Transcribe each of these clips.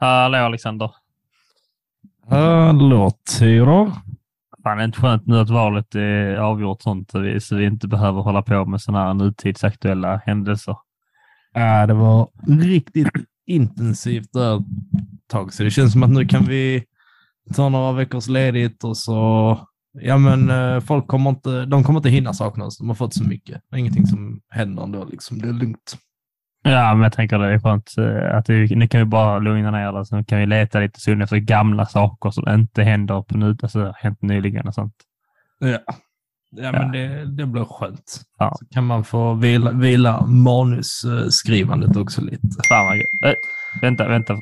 Hallå Alexander. Hallå Theodor. Fan, det är inte skönt nu att valet är avgjort sånt så vi, så vi inte behöver hålla på med sådana här nutidsaktuella händelser. Ja, det var riktigt intensivt där ett tag, så det känns som att nu kan vi ta några veckors ledigt och så, ja men eh, folk kommer inte, de kommer inte hinna sakna oss. De har fått så mycket. Ingenting som händer ändå, liksom. Det är lugnt. Ja, men jag tänker det är skönt eh, att det, nu kan vi bara lugna ner det. Så kan vi leta lite stund efter gamla saker som inte händer på nu, alltså hänt nyligen och sånt. Ja, ja men det, det blir skönt. Ja. Så kan man få vila, vila manusskrivandet också lite. Fan vad. Äh, vänta, vänta.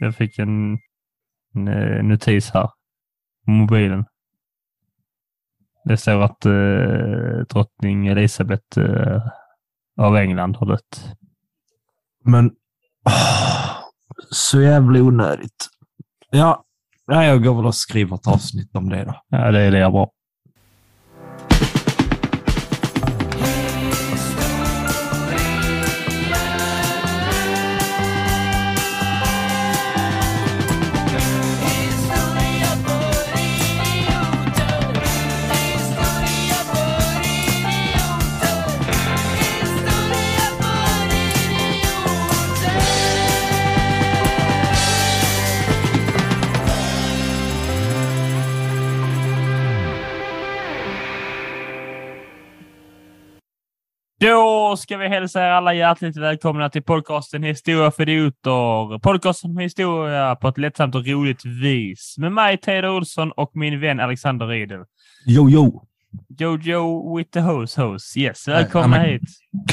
Jag fick en, en eh, notis här på mobilen. Det står att eh, drottning Elisabeth eh, av England har dött. Men oh, så jävla onödigt. Ja, jag går väl och skriver ett avsnitt om det då. Ja, det är det jag bra. Då ska vi hälsa er alla hjärtligt välkomna till podcasten Historia för idioter. Podcasten om historia på ett lättsamt och roligt vis. Med mig, Teodor Olsson och min vän Alexander Riedel. Jo, jo. Jojo with the hose hose. Yes, välkomna I'm a hit.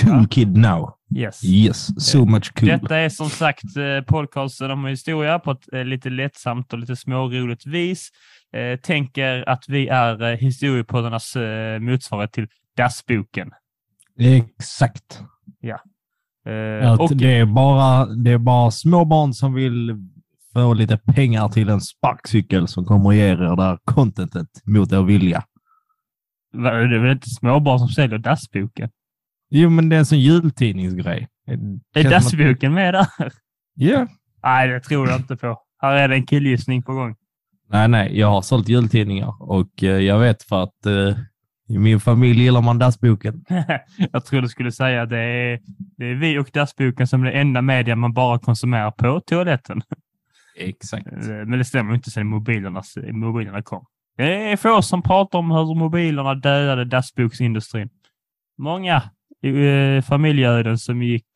Cool kid now. Yes. Yes, so much cool. Detta är som sagt eh, podcasten om historia på ett eh, lite lättsamt och lite småroligt vis. Eh, tänker att vi är eh, historiepoddarnas eh, motsvarighet till Dassboken. Exakt. Eh, Att och, det, är bara, det är bara små barn som vill få lite pengar till en sparkcykel som kommer att ge er det där contentet mot er vilja. Det är väl inte småbarn som säljer Dassboken? Jo, men det är en sån jultidningsgrej. Är Dassboken med där? Ja. Nej, det tror jag inte på. Här är det en killgissning på gång. Nej, nej, jag har sålt jultidningar och eh, jag vet för att eh, i min familj gillar man dassboken. jag tror du skulle säga att det är, det är vi och Dassboken som är det enda media man bara konsumerar på toaletten. Exakt. Men det stämmer inte sen mobilerna, mobilerna kom. Det är få som pratar om hur mobilerna dödade dassboksindustrin. Många eh, familjeöden som gick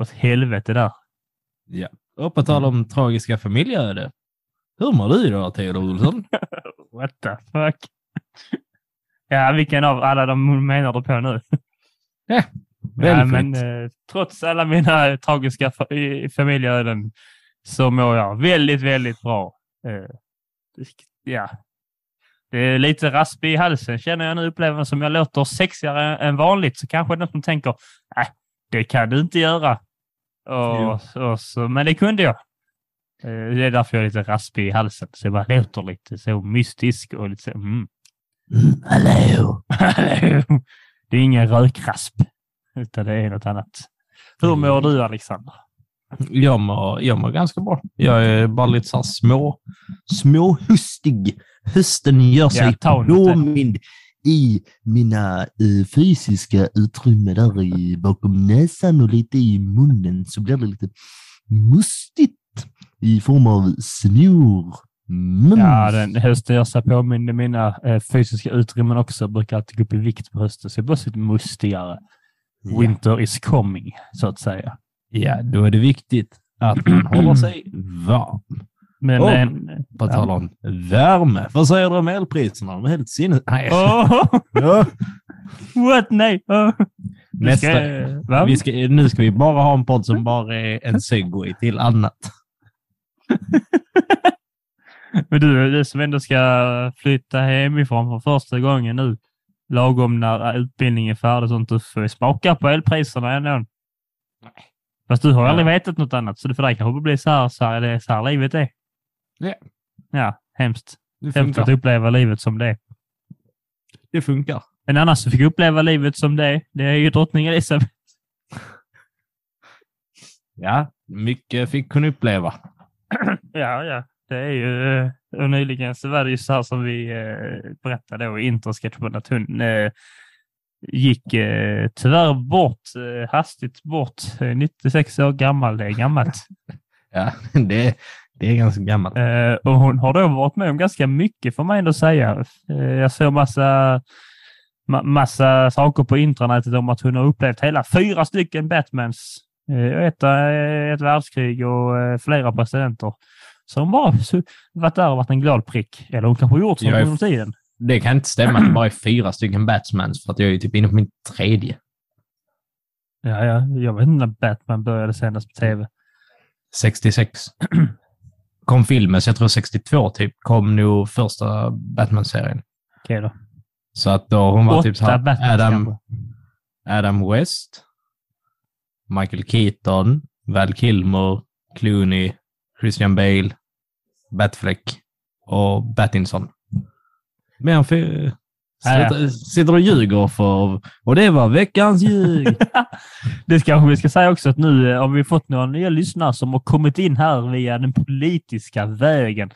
åt helvete där. Ja. Och på tal om tragiska familjeöde. Hur mår du idag, Theodor Olsson? What the fuck? Ja, vilken av alla de menar du på nu? ja, Väldigt men fritt. eh, trots alla mina tragiska familjeöden så mår jag väldigt, väldigt bra. Eh, ja. Det är lite raspig i halsen känner jag nu. Upplever som jag låter sexigare än vanligt så kanske det är någon som tänker, nej, det kan du inte göra. Och, och så, men det kunde jag. Eh, Det är därför jag är lite raspig i halsen. Så jag bara låter lite så mystisk och lite så, mm. Mm, hallå! Hallå! Det är ingen rökrasp, utan det är något annat. Hur mår du Alexander? Jag mår, jag mår ganska bra. Jag är bara lite så här små, småhustig. Hösten gör sig Ja, påmind i mina eh, fysiska utrymme där i, bakom näsan och lite i munnen så blir det lite mustigt i form av snor. Mums. Ja, den hösten gör sig påminner mina eh, fysiska utrymmen också. Jag brukar alltid gå upp i vikt på hösten, så jag blir lite mustigare. Ja. Winter is coming, så att säga. Ja, då är det viktigt att man håller sig varm. Men Oh. en, På tal om värme. Vad säger du om elpriserna? De är helt sinnes... Nej. Ja. What? Nej! Du Nästa. Ska? Vi ska, nu ska vi bara ha en podd som bara är en segway till annat. Men du, du som ändå ska flytta hemifrån för första gången nu, lagom när utbildningen är färdig sånt, du får ju smaka på elpriserna ändå. Fast du har Ja. aldrig vetat något annat, så det för dig kanske blir så här, så här, det är så här livet är. Ja. Ja, hemskt. Det Hemskt att uppleva livet som det är. Det funkar. En annan som fick uppleva livet som det är, det är ju drottning Elisabeth. Ja, mycket fick hon uppleva. Ja, ja. Det är ju, eh, och nyligen så var det ju så här som vi eh, berättade då att hon eh, gick eh, tyvärr bort, eh, hastigt bort, eh, 96 år gammal. Det är gammalt. Ja, det, det är ganska gammalt. Eh, och hon har då varit med om ganska mycket får man ändå säga. Eh, jag såg massa, ma massa saker på intranätet om att hon har upplevt hela fyra stycken Batmans. Eh, ett, eh, ett världskrig och eh, flera presidenter. Så hon bara varit där och varit en glad prick. Eller hon kanske gjort så under tiden. Det kan inte stämma att det bara är fyra stycken Batmans för att jag är typ inne på min tredje. Ja, ja, jag vet inte när Batman började sändas på tv. 66. Kom filmen, så jag tror 62 typ, kom nog första Batman-serien. Okej då. Så att då hon var typ så här, Adam. Adam West, Michael Keaton, Val Kilmer, Clooney, Christian Bale, Batfleck och Battinson. Men för... Ja, ja. Sitter, sitter och ljuger för... Och det var veckans ljug! Det kanske vi ska säga också att nu eh, har vi fått några nya lyssnare som har kommit in här via den politiska vägen.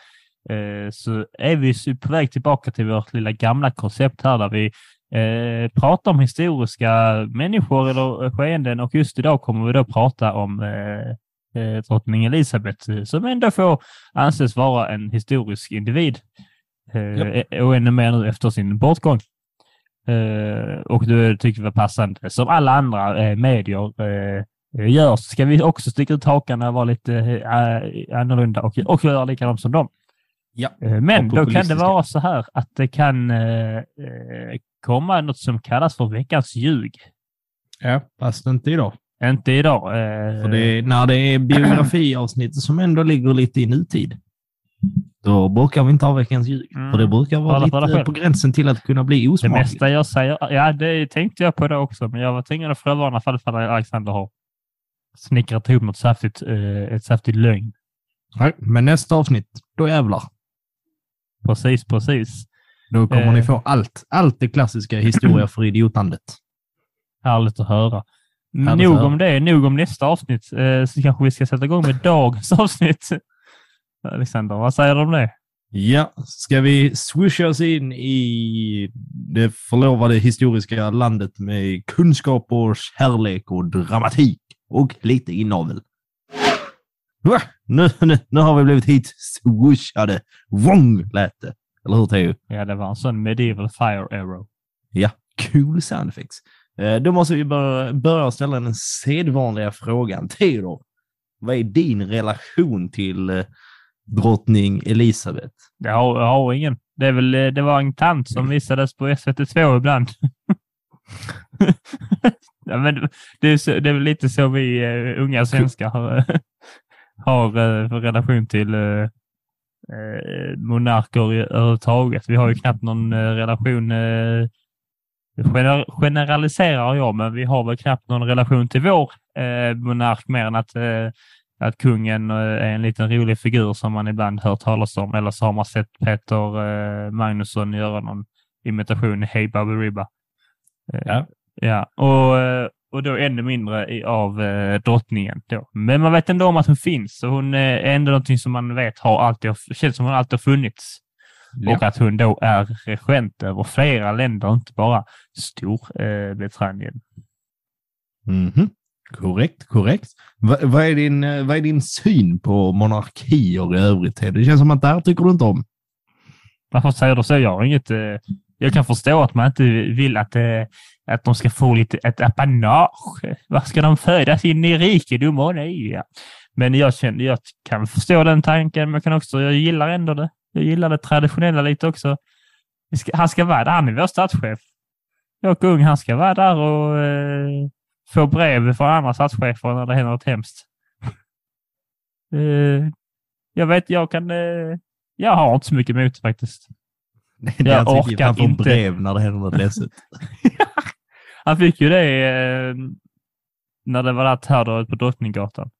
Eh, Så är vi på väg tillbaka till vårt lilla gamla koncept här där vi eh, pratar om historiska människor eller skeenden och just idag kommer vi då prata om eh, eh, drottning Elisabeth eh, som ändå får anses vara en historisk individ. Eh, Och ännu mer nu efter sin bortgång. Eh, och då tycker vi var passande, som alla andra eh, medier eh, gör, så ska vi också sticka ut hakan och vara lite eh, annorlunda och, och göra likadant som dem. Ja. Eh, men då kan det vara så här att det kan eh, komma något som kallas för veckans ljug. ja, fast inte idag. Inte idag. Eh, För det är, när det är biografiavsnitt som ändå ligger lite i nutid, då brukar vi inte ha veckans ljug. Mm. För det brukar vara dig lite själv. på gränsen till att kunna bli det osmakligt. mesta jag säger, ja det tänkte jag på det också, men jag var tvungen att förvarna för att Alexander har snickrat ihop något saftigt, eh, ett saftigt lögn. Nej, men nästa avsnitt, då jävlar. Precis, precis. Då kommer Eh. ni få allt. Allt det klassiska historia för idiotandet. Härligt att höra. Nog om det, nog om nästa avsnitt. Eh, så kanske vi ska sätta igång med dagens avsnitt. Alexander, vad säger du om det? Ja, ska vi swisha oss in i det förlovade historiska landet med kunskap och kärlek och dramatik och lite inavel. Va? Nu, nu, nu har vi blivit hit swishade. Wrong lät det. Eller hur Theo? Ja, det var en sån medieval fire arrow. Ja, cool sound effects. Eh, Då måste vi börja, ställa den sedvanliga frågan. Theodor, vad är din relation till eh, drottning Elisabeth? Jag har, jag har ingen. Det, är väl, eh, det var en tant som visades på SVT2 ibland. ja, men det, är så, det är väl lite så vi uh, unga svenskar har, har eh, för relation till uh, monarker överhuvudtaget. Vi har ju knappt någon relation gener, generaliserar jag, men vi har väl knappt någon relation till vår eh, monark mer än att, eh, att kungen eh, är en liten rolig figur som man ibland hör talas om. Eller så har man sett Peter eh, Magnusson göra någon imitation i Hey Baberiba. Eh, Ja. ja. Och, eh, och då ännu mindre av eh, drottningen. Då. Men man vet ändå om att hon finns och hon eh, är ändå någonting som man vet har alltid, känns som hon alltid har funnits. Och att hon då är regent över flera länder, inte bara Storbritannien. Mhm. Korrekt, korrekt. Va, vad, är din, eh, vad är din syn på monarkier i övrigt? Det känns som att det här tycker du inte om. Varför säger du så? Jag har inget... Eh, jag kan förstå att man inte vill att, eh, att de ska få lite ett apanage. Vad ska de födas in i rikedom och nej? Ja. Men jag, känner, jag kan förstå den tanken, men kan också, jag gillar ändå det. Jag gillar det traditionella lite också. Han ska vara där, han är vår statschef. Jag kung, han ska vara där och eh, få brev från andra statschefer när det händer något hemskt. eh, jag vet, jag kan... Eh, jag har inte så mycket emot faktiskt. Det Jag orkar han får inte. brev när det händer något ledset. Han fick ju det eh, när det var där terror på Drottninggatan.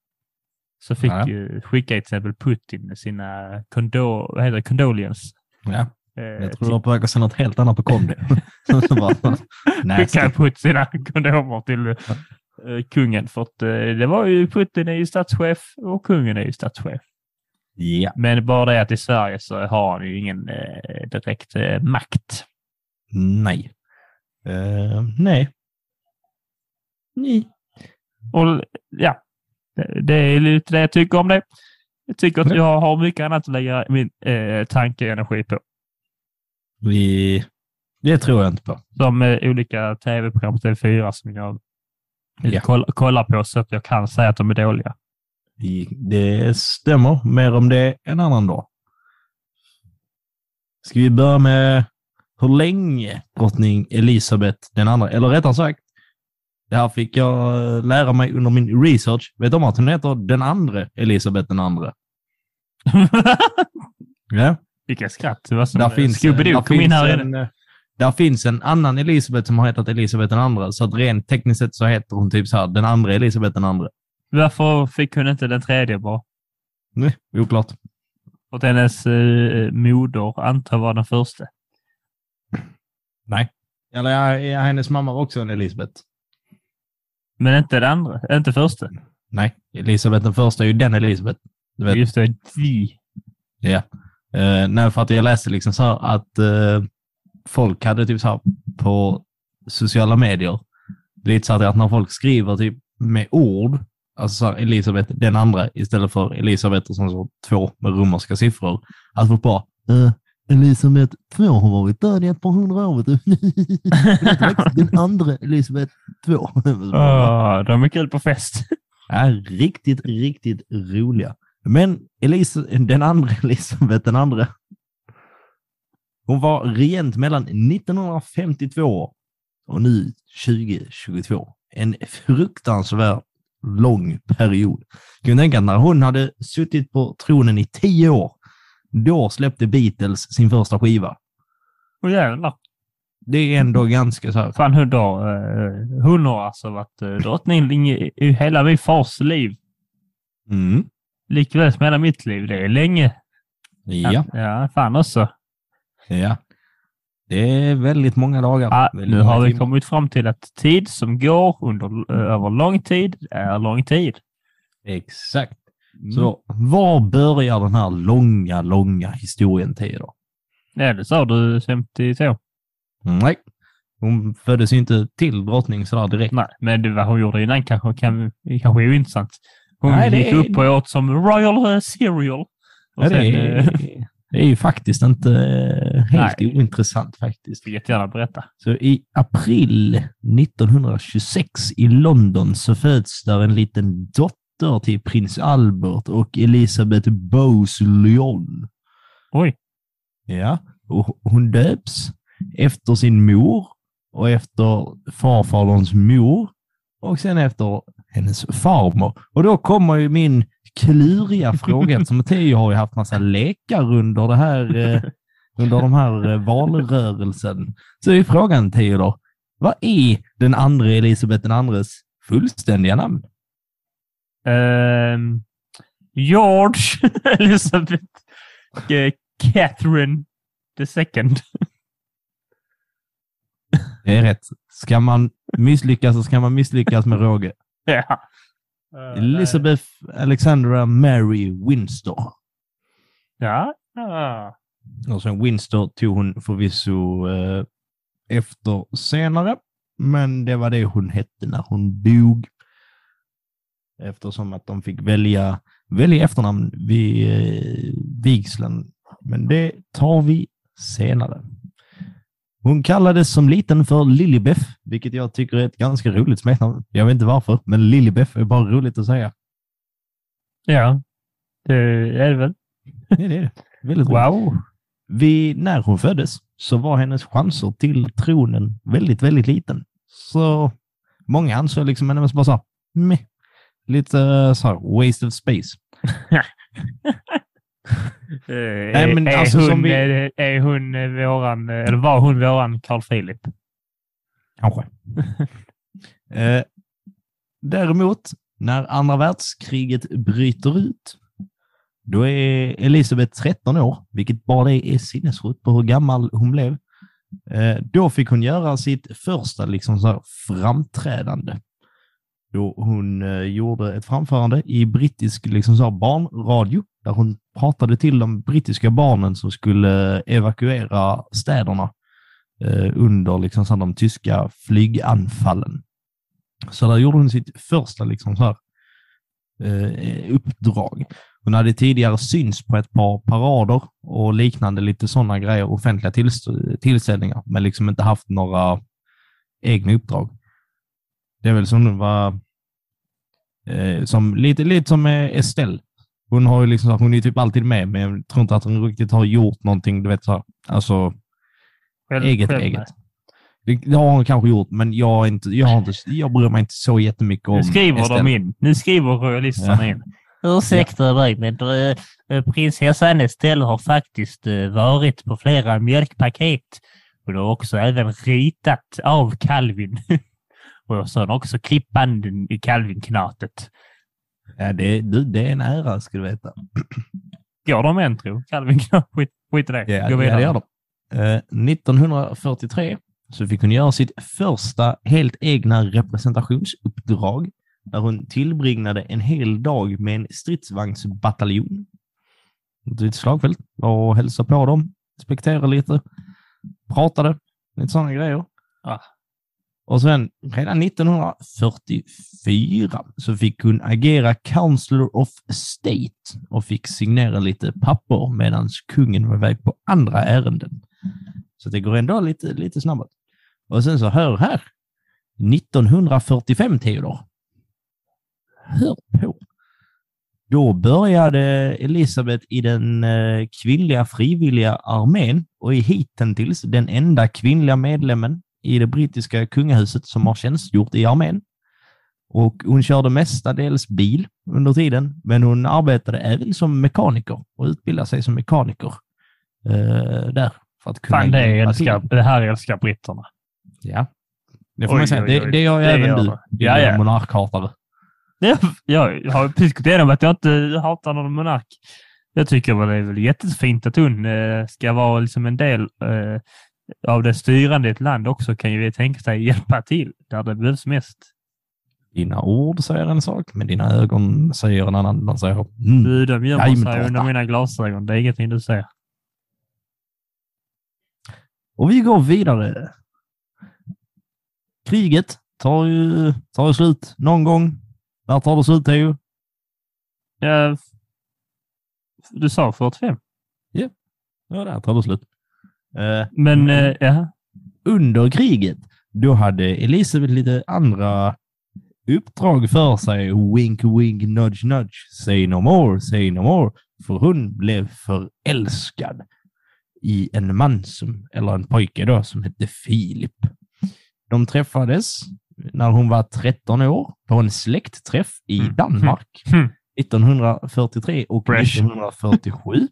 Så fick Ja. ju skicka till exempel Putin sina condo, vad heter det, condolence. Ja, Eh, jag tror du var på väg att säga något helt annat på nasty. Skickade Putin sina kondomer till eh, kungen för att eh, det var ju Putin är ju statschef och kungen är ju statschef. Ja. Men bara det att i Sverige så har han ju ingen eh, direkt eh, makt. Nej. Eh, nej. Nej. Och ja, det, är lite det jag tycker om det. Jag tycker att Nej. jag har mycket annat att lägga min eh, tanke och energi på. Vi... Det tror jag inte på. Som eh, olika tv-program på TV4 som jag Ja. koll, kollar på så att jag kan säga att de är dåliga. Det stämmer. Mer om det en annan dag. Ska vi börja med hur länge drottning Elisabeth den andra, eller rättare sagt, det här fick jag eh, lära mig under min research. Vet du om att hon heter den andra Elisabeth den andra? Ja. Vilka skratt. Där finns, där finns en, eh, där finns en annan Elisabeth som har hetat Elisabeth den andra, så att rent tekniskt sett så heter hon typ så här, den andra Elisabeth den andra. Varför fick hon inte den tredje bara? Nej, oklart. För att hennes eh, moder antar var den första. Nej. Eller ja, hennes mamma var också en Elisabeth. Men inte den andra, inte första. Nej, Elisabeth den första är ju den Elisabeth. Du vet. Just det, vi. Ja. Eh, nej, för att jag läste liksom så här att eh, folk hade typ så här på sociala medier, lite så här att när folk skriver typ med ord, alltså så här Elisabeth den andra istället för Elisabeth och så två med romerska siffror, att folk bara Eh, Elisabeth 2 har varit död i ett par hundra år. Den andra Elisabeth 2. Åh, de är kul på fest. är riktigt, riktigt roliga. Men Elisa, den andra Elisabeth den andra, hon var regent mellan 1952 och nu 2022. En fruktansvärt lång period. Kan du tänka att när hon hade suttit på tronen i tio år, då släppte Beatles sin första skiva. Åh jävlar. Det är ändå ganska så här. Fan, hon, då, eh, hon har alltså varit eh, drottning i, i hela min fars liv. Mm. Likväl som hela mitt liv. Det är länge. Ja, Ja, fan också. ja. Det är väldigt många dagar. Ja, Väldigt nu många har vi timmar. kommit fram till att tid som går under, eh, över lång tid är lång tid. Exakt. Mm. Så var börjar den här långa, långa historien till då? Ja, det sa du 52. Nej, hon föddes ju inte till drottning sådär direkt. Nej, men det vad hon gjorde innan kanske, kan, kanske är ointressant. Hon Nej, gick är- upp och åt som Royal eh, Cereal. Ja, sen, det, eh, är, det är ju faktiskt inte eh, helt Nej. ointressant faktiskt. fick jättegärna berätta. Så i april 1926 i London så föds där en liten dotter till prins Albert och Elisabeth Bowes-Lyon. Oj, Ja, och hon döps efter sin mor och efter farfaderns mor och sen efter hennes farmor. Och då kommer ju min kluriga fråga, som Theo har ju haft massa lekar under det här, eh, under de här eh, valrörelsen. Så är frågan Theo då, vad är den andra Elisabeth den andres fullständiga namn? Ehm, George Elizabeth eh, Catherine the second. Det är rätt. Ska man misslyckas så ska man misslyckas med råge. ja. Elizabeth Alexandra Mary Windsor. Ja. ja. Och sen Windsor tog hon förvisso eh, efter senare, men det var det hon hette när hon dog. Eftersom att de fick välja, välja efternamn vid eh, vigseln. Men det tar vi senare. Hon kallades som liten för Lilibeth, vilket jag tycker är ett ganska roligt smeknamn. Jag vet inte varför, men Lilibeth är bara roligt att säga. Ja, det är det väl. Det är det. Väldigt roligt. Wow. Vid, när hon föddes så var hennes chanser till tronen väldigt, väldigt liten. Så många ansåg liksom henne som bara så här, meh. Lite eh, så här, waste of space. Nej, men är, alltså hon, vi- är, är hon eh, våran, eh, eller var hon våran Carl Philip? Kanske. eh, däremot, när andra världskriget bryter ut, då är Elisabeth 13 år, vilket bara det är sinnessjukt på hur gammal hon blev. Eh, då fick hon göra sitt första liksom så här framträdande. Då hon eh, gjorde ett framförande i brittisk liksom så här barnradio där hon pratade till de brittiska barnen som skulle eh, evakuera städerna eh, under liksom, så här, de tyska flyganfallen. Så där gjorde hon sitt första liksom, så här, eh, uppdrag. Hon hade tidigare syns på ett par parader och liknande lite sådana grejer, offentliga tillställningar, men liksom inte haft några egna uppdrag. Det är väl som hon var, eh, som, lite, lite som eh, Estelle. Hon har ju liksom, hon är typ alltid med, men jag tror inte att hon riktigt har gjort någonting, du vet så här, alltså Själv, eget, själv eget. Det, det har hon kanske gjort, men jag, är inte, jag, har inte, jag bryr mig inte så jättemycket om Nu skriver Estelle. de in. Nu skriver royalisterna in. Ursäkta mig, men äh, prinsessan Estelle har faktiskt äh, varit på flera mjölkpaket. Hon har också även ritat av Calvin. Och hon också klippt banden i Calvin-knatet. Ja, det, du, det är en ära, ska du veta. Går de än tro? Calvin-knat? Skit, skit i det. Ja, Gå ja, vidare. det gör de. Eh, 1943 så fick hon göra sitt första helt egna representationsuppdrag där hon tillbringade en hel dag med en stridsvagnsbataljon. Ett slagfält och hälsade på dem, inspekterade lite, pratade, lite sådana grejer. Ah. Och sen redan 1944 så fick hon agera Counselor of State och fick signera lite papper medan kungen var iväg på andra ärenden. Så det går ändå lite, lite snabbare. Och sen så hör här. 1945, Theodor. Hör på. Då började Elisabeth i den eh, kvinnliga frivilliga armén och är hittills den enda kvinnliga medlemmen i det brittiska kungahuset som har tjänstgjort i armén. Och hon körde mestadels bil under tiden, men hon arbetade även som mekaniker och utbildade sig som mekaniker eh, där. För att kunna Fan, det, älskar, det här älskar britterna. Ja, det får Oj, man säga. oj, Det, oj. det gör ju Det även gör du, det. din Ja, ja. monarkhatare. Jag, jag har precis gått igenom att jag inte hatar någon monark. Jag tycker väl det är väl jättefint att hon eh, ska vara liksom en del eh, av det styrande i ett land också kan ju vi tänka sig hjälpa till där det behövs mest. Dina ord säger en sak, men dina ögon säger en annan. De säger mm. Du, de gömmer sig under mina glasögon. Det är ingenting du ser. Och vi går vidare. Kriget tar ju, tar ju slut någon gång. När tar det slut, Theo? Ja, du sa 45, Ja, där tar det slut. Eh, men eh, ja. under kriget, då hade Elisabeth lite andra uppdrag för sig. Wink, wink, nudge, nudge. Say no more, say no more. För hon blev förälskad i en man, som, eller en pojke då, som hette Filip. De träffades när hon var 13 år på en släktträff i Mm. Danmark Mm. 1943 och Fresh. 1947.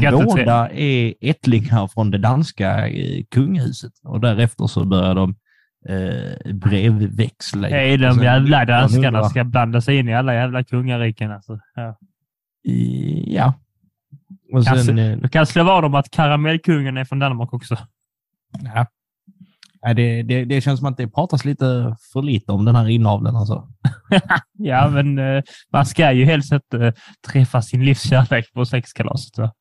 Trä- båda är ättlingar från det danska eh, kungahuset och därefter så börjar de eh, brevväxla. Och de sen jävla danskarna 1900 ska blanda sig in i alla jävla kungariken. Alltså. Ja. i- Ja. Och sen, Kanske- eh, Du kan slå vad om att karamellkungen är från Danmark också. ja. Nej, det, det, det känns som att det pratas lite för lite om den här inaveln. Alltså. Ja, men eh, man ska ju helst inte eh, träffa sin livskärlek på sexkalaset. va?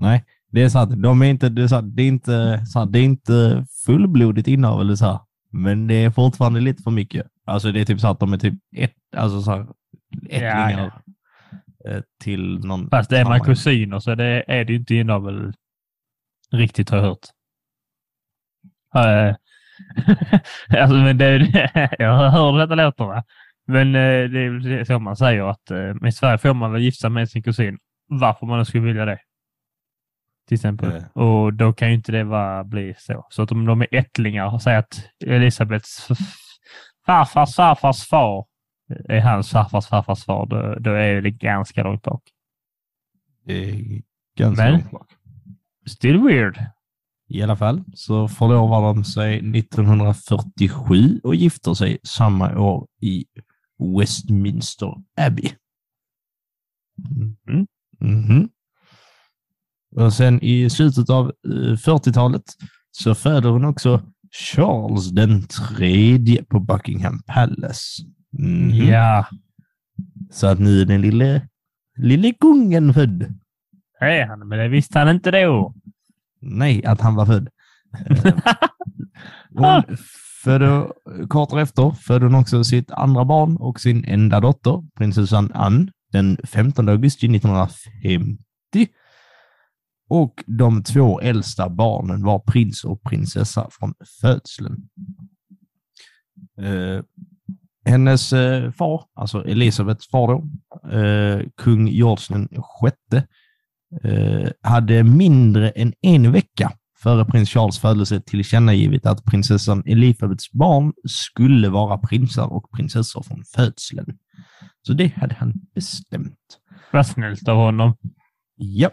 Nej, det är sant. De är inte, det är sant. Det är inte, sant. Det är inte fullblodigt inavel, det är så här. men det är fortfarande lite för mycket. Alltså det är typ så att de är typ ett, alltså så här, ättlingar eh, till någon. Fast är man kusiner så det är det ju inte inavel riktigt har jag hört. Eh, alltså, men det, jag hör detta låter, va? Men eh, det är så man säger att i Sverige får man väl gifta med sin kusin. Varför man skulle vilja det. Till exempel. Eh. Och då kan ju inte det vara, bli så. Så att om de är ättlingar och säger att Elisabeths farfars farfars far är hans farfars farfars far, då, då är det ganska långt bak. Det är ganska Men- långt bak. Still weird. I alla fall så förlovar de sig 1947 och gifter sig samma år i Westminster Abbey. Mm. Mhm. Och sen i slutet av eh, 40-talet så föder hon också Charles den tredje på Buckingham Palace. Mhm. Ja. Så att nu är den lille, lille kungen född. Är han? Men det visste han inte då. Nej, att han var född. Eh, hon födde, kort därefter födde hon också sitt andra barn och sin enda dotter, prinsessan Anne, den 15 augusti 1950. Och de två äldsta barnen var prins och prinsessa från födseln. Eh, hennes eh, far, alltså Elisabeths far då, eh, kung George den sjätte, eh, hade mindre än en vecka före prins Charles födelse tillkännagivit att prinsessan Elisabeths barn skulle vara prinsar och prinsessor från födseln. Så det hade han bestämt. Vad snällt av honom. Ja,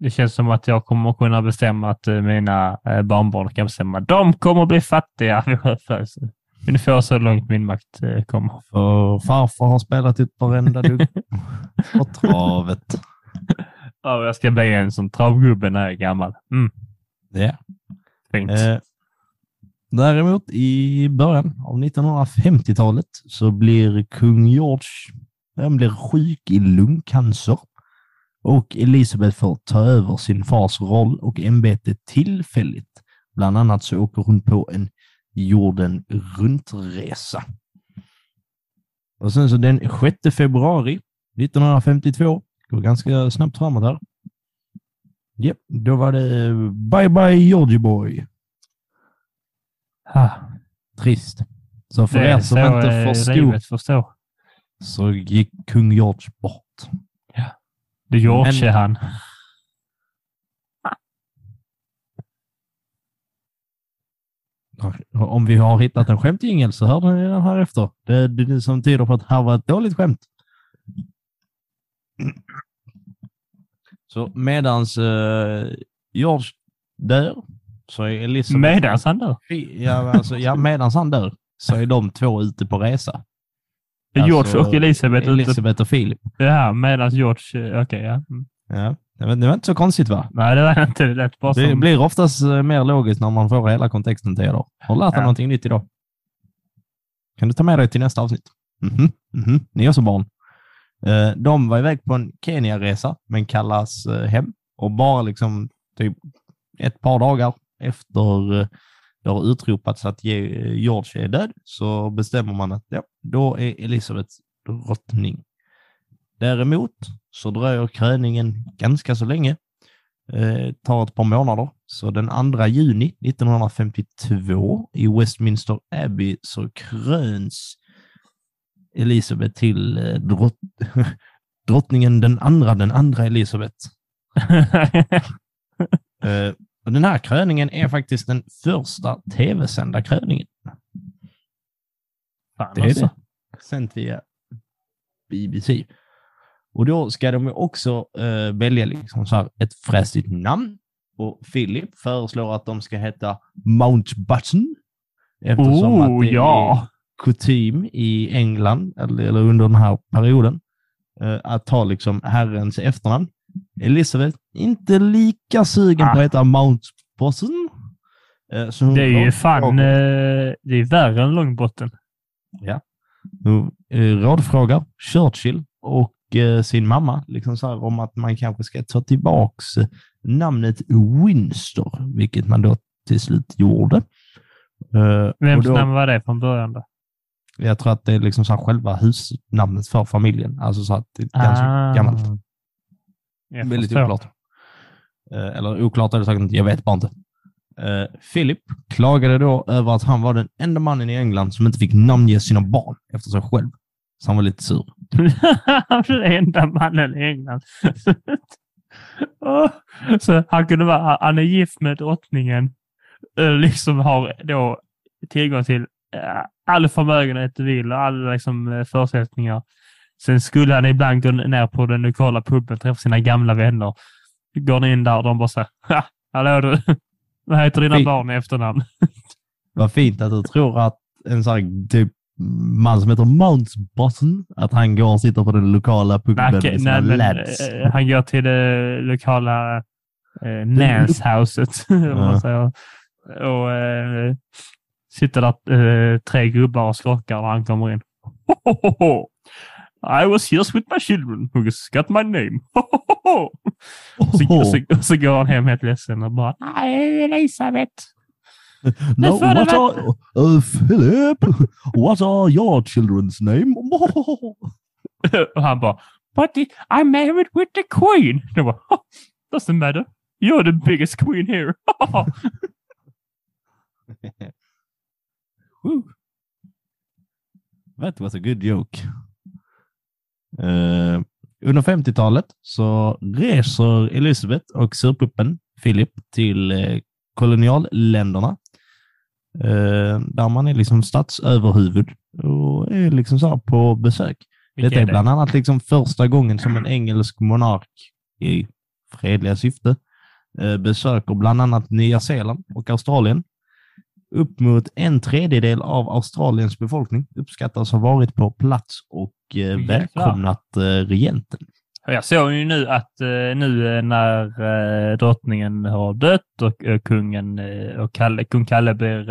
Det känns som att jag kommer kunna bestämma att eh, mina eh, barnbarn kan bestämma. De kommer bli fattiga vid födelse. Ungefär så långt min makt eh, kommer. för farfar har spelat ut varenda dugg på travet. Ja, jag ska bli en som travgubbe när jag är gammal. Mm, Ja. fint. Eh, däremot i början av 1950-talet så blir kung George han blir sjuk i lungcancer och Elisabeth får ta över sin fars roll och ämbete tillfälligt. Bland annat så åker hon på en jorden runtresa. Och sen så den 6 februari 1952, går ganska snabbt framåt här. Japp, då var det Bye Bye Georgie Boy. ah, Trist. Så för det er som så, inte eh, förstod så gick kung George bort. Det gjorde Men- han. Om vi har hittat en skämtjingel så hör ni den här efter. Det är det som tyder på att det här var ett dåligt skämt. Så medans eh, George dör så är Elisabeth... Medans han dör. Ja, alltså, ja, medans han dör så är de två ute på resa. George Alltså, och Elisabeth. Elisabeth och Filip. Ja, medans George... eh, Okej, ja. Mm. Ja. Det var, det var inte så konstigt va? Nej, det var inte. Det lät bara Det som... blir oftast eh, mer logiskt när man får hela kontexten till er. Har du lärt dig Ja. någonting nytt idag? Kan du ta med dig till nästa avsnitt? Mhm, mhm. Ni är också barn. Eh, De var iväg på en Kenya-resa, men kallas hem. Och bara liksom typ ett par dagar efter det har utropats att Ge- George är död, så bestämmer man att ja, då är Elisabeth drottning. Däremot så dröjer kröningen ganska så länge eh, tar ett par månader. Så den 2 juni 1952 i Westminster Abbey så kröns Elisabeth till eh, drott drottningen den andra, den andra Elisabeth. Eh, och den här kröningen är faktiskt den första tv-sända kröningen. Fan, Det är alltså. det. Sänt via BBC. Och då ska de också eh, välja liksom så här ett fräsigt namn. Och Philip föreslår att de ska heta Mountbatten. Eftersom Oh, att det ja. är kutym i England, eller, eller under den här perioden, eh, att ta liksom herrens efternamn. Elisabeth, inte lika sugen Ah. på att heta Mountbatten. Eh, Det är ju fan... eh, Det är värre än långbotten. Hon eh, rådfrågar Churchill och eh, sin mamma liksom så här, om att man kanske ska ta tillbaks eh, namnet Windsor, vilket man då till slut gjorde. Vems då, namn var det från början då? Jag tror att det är liksom så själva husnamnet för familjen. Alltså så att det är ganska Ah. gammalt. Jag Väldigt förstår. oklart. Eh, eller oklart är det säkert inte, jag vet bara inte. Eh, Philip klagade då över att han var den enda mannen i England som inte fick namnge sina barn efter sig själv. Så han var lite sur. Han är den enda mannen i England. Så han kunde vara, han är gift med drottningen, eh, liksom har då tillgång till all förmögenhet du vill och alla liksom, förutsättningar. Sen skulle han ibland gå ner på den lokala puben och träffa sina gamla vänner. Går ni in där och de bara säger "Ha, Hallå du, vad heter dina Fint. barn i efternamn? Vad fint att du tror att en sån här typ man som heter Mountbatten, att han går och sitter på den lokala puben Nej, med sina nej, lads. eh, han går till det lokala eh, Nance-huset. Ja. Och eh, sitter där eh, tre gubbar och skrockar när han kommer in. I was here with my children who got my name. så, Oh. så, så går han hem helt ledsen och bara Nej, Elisabeth. No, det what are, uh, Philip, what are your children's name? och han bara But the, I'm married with the queen. Jag bara "Oh, Doesn't matter. You're the biggest queen here. Woo. That was a good joke. Eh, under 50-talet så reser Elizabeth och surpuppen Philip till eh, kolonialländerna. Eh, där man är liksom statsöverhuvud och är liksom så på besök. Vilka Detta är det? bland annat liksom första gången som en engelsk monark i fredliga syfte eh, besöker bland annat Nya Zeeland och Australien. Upp mot en tredjedel av Australiens befolkning uppskattas ha varit på plats och eh, välkomnat eh, regenten. Jag såg ju nu att eh, nu eh, när drottningen har dött och kungen och Kalle, kung Kalle blir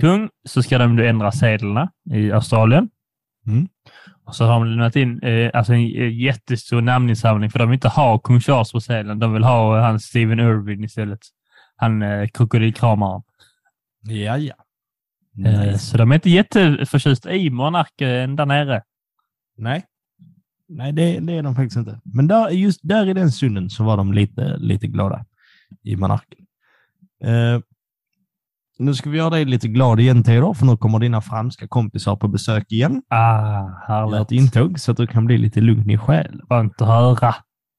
kung så ska de då ändra sedlarna i Australien. Mm. Och så har de lämnat in alltså en jättestor namninsamling för de vill inte ha kung Charles på sedeln. De vill ha han Stephen Irwin istället. Han krokodilkramaren. Ja, ja. Eh, så de är inte jätteförtjusta i monarken där nere. Nej, Nej det, det är de faktiskt inte. Men där, just där i den stunden så var de lite, lite glada i monarken. Eh, nu ska vi göra dig lite glad igen Theodor, för nu kommer dina franska kompisar på besök igen. Ah, Gör ett härligt. intåg så att du kan bli lite lugn i själen. Skönt att höra.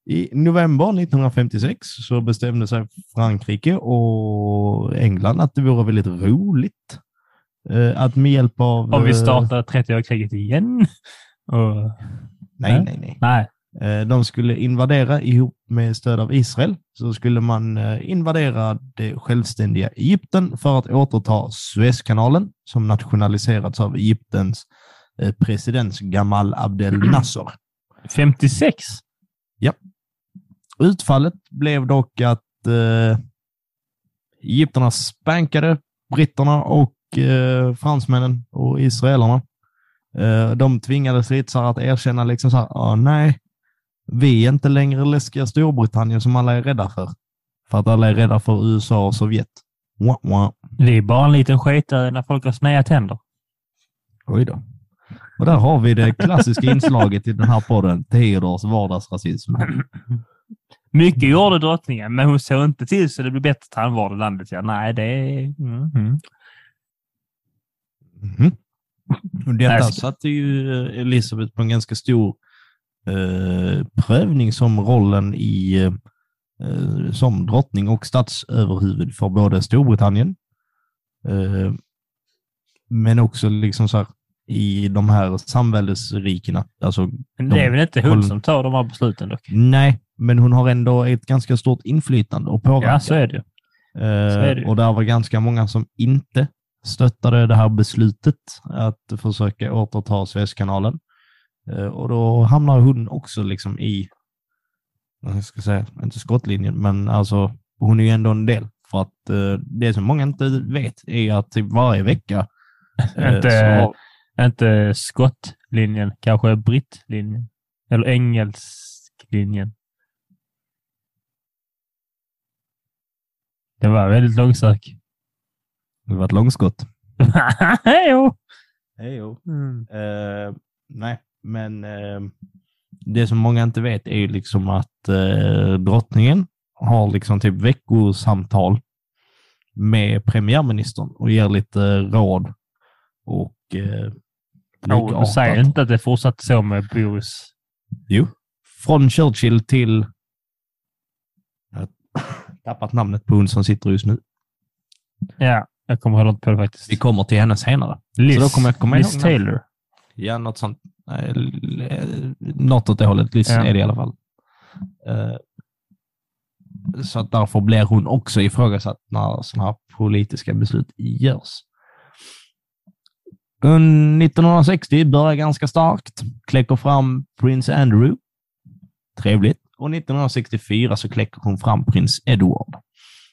I november 1956 så bestämde sig Frankrike och England att det vore väldigt roligt eh, att med hjälp av... Om vi eh, startar 30-årskriget igen. Och, Nej, Nej. nej, nej. Eh, De skulle invadera ihop med stöd av Israel. Så skulle man invadera det självständiga Egypten för att återta Suezkanalen som nationaliserats av Egyptens president Gamal Abdel Nasser. 56. Utfallet blev dock att eh, egyptierna spankade britterna och eh, fransmännen och israelerna. Eh, de tvingade stridsar att erkänna liksom så här, ah, nej, vi är inte längre läskiga Storbritannien som alla är rädda för. För att alla är rädda för USA och Sovjet. Wah, wah. Vi är bara en liten sketare när folk har sneda tänder. Oj då. Och där har vi det klassiska inslaget i den här podden, Theodors vardagsrasism. Mycket gjorde drottningen, men hon såg inte till så det blev bättre tandvård i landet. Ja, nej, det. Mm, mm. Mhm. Och detta Nej, satte ju eh, Elisabeth på en ganska stor eh, prövning som rollen i eh, som drottning och statsöverhuvud för både Storbritannien eh, men också liksom så här, i de här samväldesrikena. Alltså, Men det är väl inte hon som tar de här besluten dock? nej, men hon har ändå ett ganska stort inflytande och påverkan. Ja, så är det ju. Eh, Så är det ju. och där var ganska många som inte stöttade det här beslutet att försöka återta Suezkanalen. Eh, och då hamnar hon också liksom i, jag ska säga, inte skottlinjen, men alltså hon är ju ändå en del. För att eh, det som många inte vet är att typ varje vecka eh, Inte- har- Inte skottlinjen, kanske brittlinjen. Eller engelsklinjen. Det var väldigt långsök. det var ett långskott. jo. Hejo. Mm. Eh, nej, men eh, det som många inte vet är ju liksom att eh, drottningen har liksom typ veckosamtal med premiärministern och ger lite råd och du säger likartat. inte att det fortsatte så med Boris. Jo, från Churchill till... Tappat namnet på hon som sitter just nu. Ja, jag kommer heller inte på det faktiskt. Vi kommer till henne senare. Liz, då kommer jag komma Liz ihåg. Taylor. Ja, något sånt. Nej, l- Något åt det hållet. Liz Ja. är det i alla fall. Eh, Så att därför blir hon också ifrågasatt när sådana här politiska beslut görs. Un- 1960 börjar ganska starkt. Kläcker fram Prince Andrew. Trevligt. Och 1964 så kläcker hon fram prins Edward.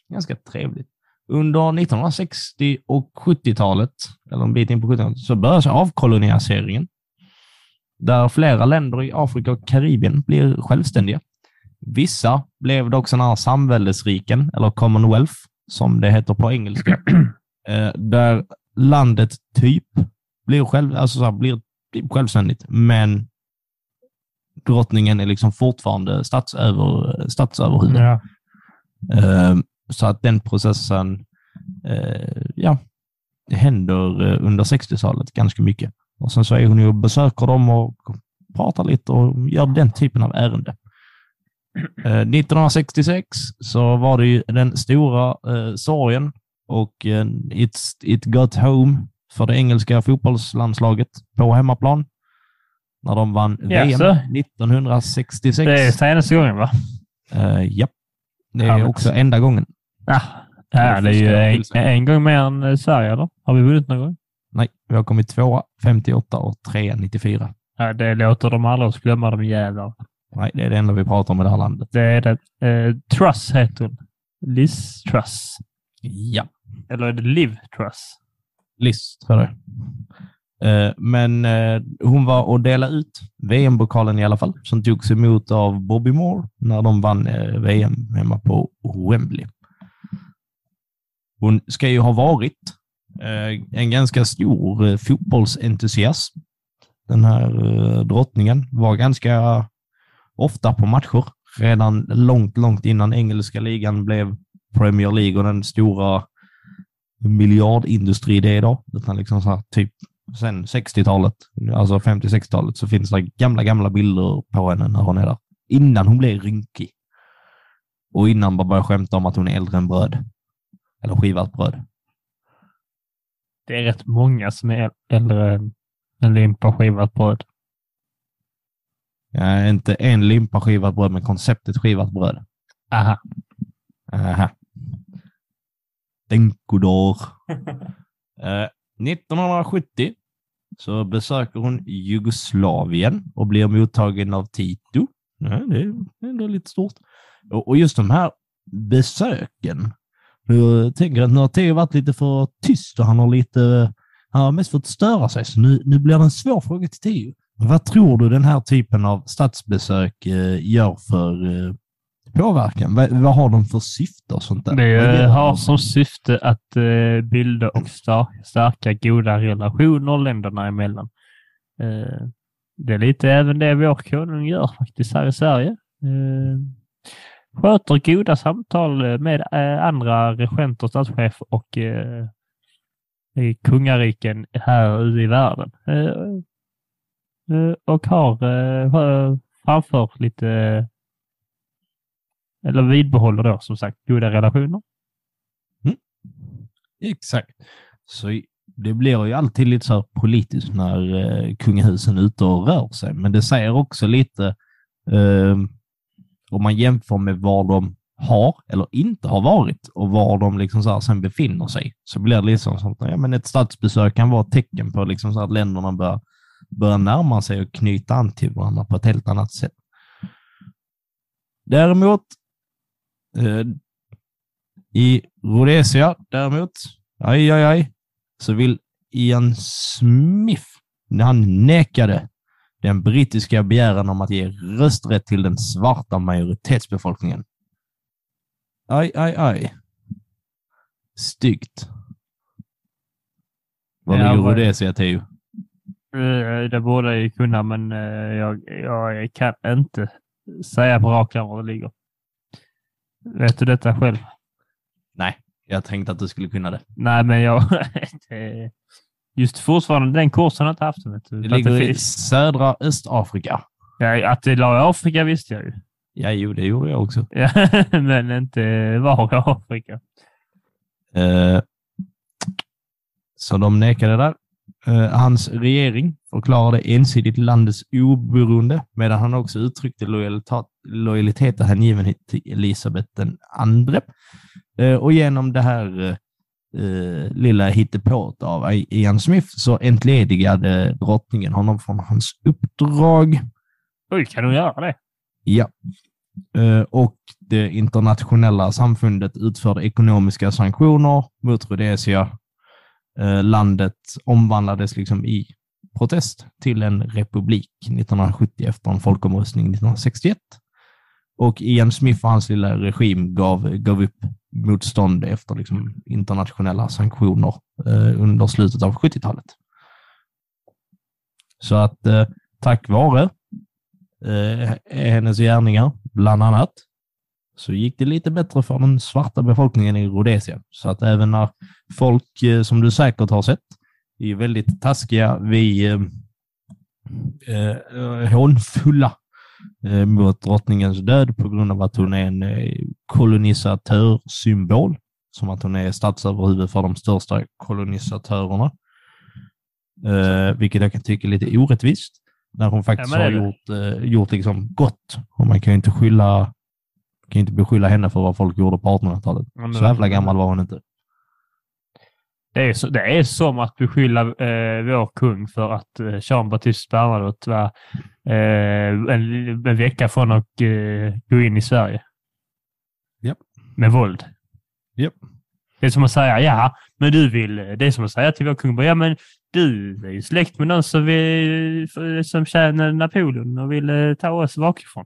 Ganska trevligt. Under 1960 och 70-talet, eller en bit in på 70-talet, så börjar avkoloniseringen. där flera länder i Afrika och Karibien blir självständiga. Vissa blev dock sådana här samväldesriken, eller Commonwealth, som det heter på engelska, eh, där landet typ blir, själv, alltså så här, blir typ självständigt, men drottningen är liksom fortfarande statsöver, statsöverhuvud. Ja. Eh, så att den processen, eh, ja, händer eh, under 60-talet ganska mycket. Och sen så är hon ju och besöker dem och pratar lite och gör den typen av ärende. Eh, 1966 så var det ju den stora eh, sorgen och eh, it's, it got home för det engelska fotbollslandslaget på hemmaplan. När de vann VM Jaså? 1966. Det är senaste gången va? Uh, ja, det är Härligt. också enda gången. Ja, ja det är ju en, en gång mer än eh, Sverige eller? Har vi vunnit någon gång? Nej, vi har kommit tvåa 58 och trea 94. Ja, det låter de aldrig oss glömma de jävlar. Nej, det är det enda vi pratar om i det här landet. Det är det. Eh, Truss heter hon. Liz Truss. Ja, Eller är det Liv Truss? Liz tror jag Eh, Eh, men eh, hon var och delade ut VM-pokalen i alla fall, som togs emot av Bobby Moore när de vann eh, VM hemma på Wembley. Hon ska ju ha varit en ganska stor fotbollsentusiasm. fotbollsentusiast. Den här drottningen var ganska ofta på matcher, redan långt, långt innan engelska ligan blev Premier League och den stora miljardindustri det är idag. Utan liksom så här, typ sen 60-talet, alltså 50-60-talet, så finns det gamla, gamla bilder på henne när hon är där. Innan hon blev rynkig. Och innan man började skämta om att hon är äldre än bröd. Eller skivat bröd. Det är rätt många som är äldre än en limpa skivat bröd. Ja, inte en limpa skivat bröd, men konceptet skivat bröd. Aha. Aha. Denkodor. Eh, 1970 så besöker hon Jugoslavien och blir mottagen av Tito. Ja, det är ändå lite stort. Och, och just de här besöken. Jag tänker att nu har Theo varit lite för tyst och han har lite, han har mest fått störa sig. Så nu, nu blir det en svår fråga till Theo. Vad tror du den här typen av statsbesök eh, gör för eh, påverkan? Vad, vad har de för syfte och sånt där? Det har som syfte att eh, bilda och stärka goda relationer länderna emellan. Eh, det är lite även det vår konung gör faktiskt här i Sverige. Eh, sköter goda samtal med andra regenter, statschefer och eh, i kungariken här ute i världen. Eh, och har eh, framför lite eller vidbehåller då som sagt goda relationer. Mm. Exakt. Så det blir ju alltid lite så här politiskt när eh, kungahusen är ute och rör sig, men det säger också lite eh, om man jämför med var de har eller inte har varit och var de liksom så här sen befinner sig, så blir det liksom sånt, att ja, men ett statsbesök kan vara ett tecken på liksom så att länderna börjar, börjar närma sig och knyta an till varandra på ett helt annat sätt. Däremot i Rhodesia däremot, aj, aj, aj, så vill Ian Smith, när han nekade den brittiska begäran om att ge rösträtt till den svarta majoritetsbefolkningen. Aj, aj, aj. Styggt. Ja, ligger vad- Rhodesia, Theo? Eh, Det borde jag ju kunna, men eh, jag, jag kan inte säga på rak arm var det ligger. Vet du detta själv? Nej, jag tänkte att du skulle kunna det. Nej, men jag... det- Just fortfarande den kursen har jag inte haft. Vet du. Det ligger i södra Östafrika. Ja, att det låg i Afrika visste jag ju. Ja, jo, det gjorde jag också. Men inte var i Afrika. Eh, så de nekade där. Eh, hans regering förklarade ensidigt landets oberoende, medan han också uttryckte lojalitet, och hängivenhet till Elisabeth den andre. Eh, och genom det här eh, lilla hittepået av Ian Smith så entledigade drottningen honom från hans uppdrag. Oj, kan du göra det? Ja. Och det internationella samfundet utförde ekonomiska sanktioner mot Rhodesia. Eh, landet omvandlades liksom i protest till en republik 1970 efter en folkomröstning 1961. Och Ian Smith och hans lilla regim gav, gav upp motstånd efter liksom internationella sanktioner eh, under slutet av 70-talet. Så att eh, tack vare eh, hennes gärningar, bland annat, så gick det lite bättre för den svarta befolkningen i Rhodesia. Så att även när folk, eh, som du säkert har sett, är väldigt taskiga vid eh, eh, hånfulla eh, mot drottningens död på grund av att hon är en eh, kolonisatörsymbol, som att hon är statsöverhuvud för de största kolonisatörerna. Eh, vilket jag kan tycka är lite orättvist, när hon faktiskt Ja, har gjort, eh, gjort liksom gott. Och man kan ju inte skylla kan ju inte beskylla henne för vad folk gjorde på 1800-talet. Ja, men Så jävla gammal var hon inte. Det är, så, det är som att beskylla eh, vår kung för att eh, Jean Baptiste Bernadotte var eh, en, en vecka från att eh, gå in i Sverige. Japp. Med våld. Japp. Det är som att säga, ja, men du vill... Det är som att säga till vår kung, ja, men du är ju släkt med någon som, vill, som tjänade Napoleon och ville ta oss bakifrån.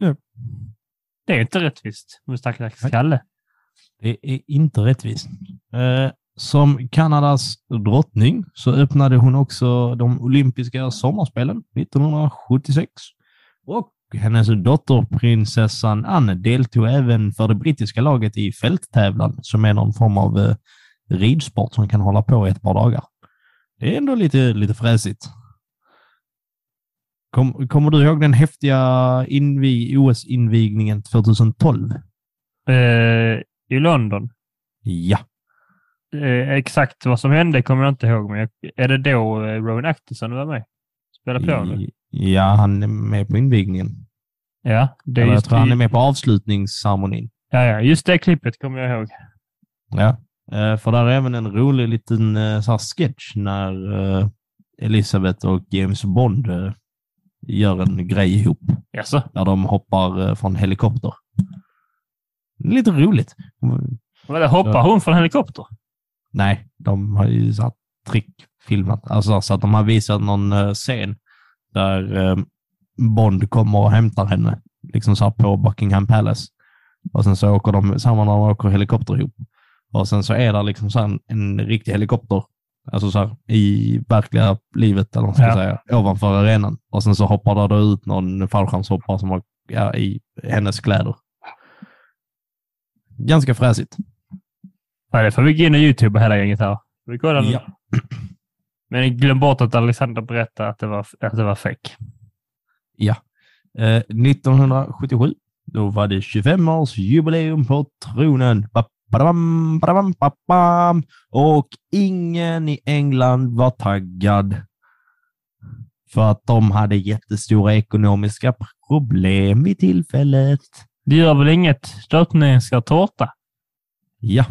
Japp. Det är inte rättvist, mot stackars Nej. Kalle. Det är inte rättvist. Eh, som Kanadas drottning så öppnade hon också de olympiska sommarspelen 1976. Och hennes dotter prinsessan Anne deltog även för det brittiska laget i fälttävlan som är någon form av eh, ridsport som kan hålla på i ett par dagar. Det är ändå lite, lite fräsigt. Kom, kommer du ihåg den häftiga invi, OS-invigningen 2012? Eh, I London. Ja. Eh, exakt vad som hände kommer jag inte ihåg, men jag, är det då eh, Rowan Atkinson var med? Spelade piano? Ja, han är med på invigningen. Ja, det är Eller jag tror han är med på avslutningsceremonin. ja, ja, just det klippet kommer jag ihåg. Ja. Eh, För där är även en rolig liten eh, så sketch när eh, Elisabeth och James Bond gör en grej ihop. Jaså? Där de hoppar eh, från helikopter. Lite roligt. Vadå, hoppar hon från helikopter? Nej, de har ju så här trickfilmat. Alltså så att de har visat någon eh, scen där eh, Bond kommer och hämtar henne. Liksom så på Buckingham Palace. Och sen så åker de samma när de åker helikopter ihop. Och sen så är det liksom så en, en riktig helikopter. Alltså så här i verkliga livet, eller vad man ska Ja. säga, ovanför arenan. Och sen så hoppar det ut någon fallskärmshoppare som har ja, i hennes kläder. Ganska fräsigt. Ja, det får vi gå in och YouTube hela gänget här. Vi kollar. Ja. Men glöm bort att Alexander berättade att det var, att det var fake. Ja. Eh, 1977, då var det 25-årsjubileum på tronen. Ba- badabam, badabam, babam. Och ingen i England var taggad. För att de hade jättestora ekonomiska problem vid tillfället. Det gör väl inget? Drottningen ska tårta. Ja.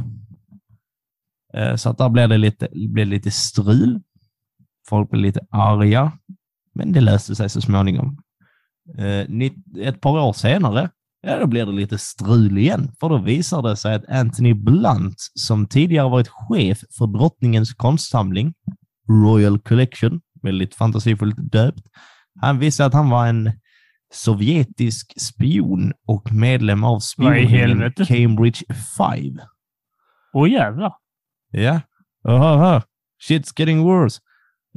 Eh, Så att där blev det lite, blev lite strul. Folk blev lite arga, men det löste sig så småningom. Eh, Ett par år senare, ja, då blir det lite strul igen, för då visar det sig att Anthony Blunt, som tidigare varit chef för drottningens konstsamling, Royal Collection, väldigt fantasifullt döpt, han visste att han var en sovjetisk spion och medlem av helvete? Cambridge 5. Åh jävlar. Ja, Aha, shit's getting worse.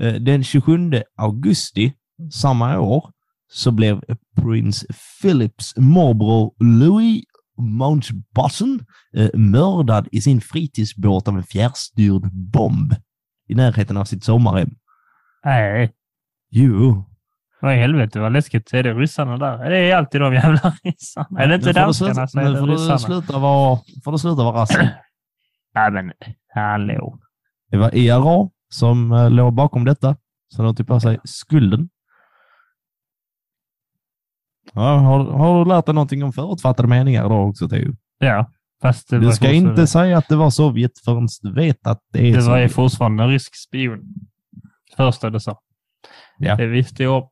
Eh, Den 27 augusti samma år så blev prins Philips morbror Louis Mountbatten eh, mördad i sin fritidsbåt av en fjärrstyrd bomb i närheten av sitt sommarhem. Nej, Jo. vad i helvete vad läskigt. Är det ryssarna där? Det är alltid de jävla ryssarna. Är det inte Nu danskarna så är Nu det ryssarna. sluta vara, får du sluta vara rassig. Nej men, hallå. Det var IRA som eh, låg bakom detta, så de tog på sig skulden. Ja, har, har du lärt dig någonting om förutfattade meningar då också, Theo? Ja, fast det Du var ska inte säga att det var Sovjet förrän du vet att det är Det var Sovjet. fortfarande en rysk spion. Första du sa. Ja. Det visste jag.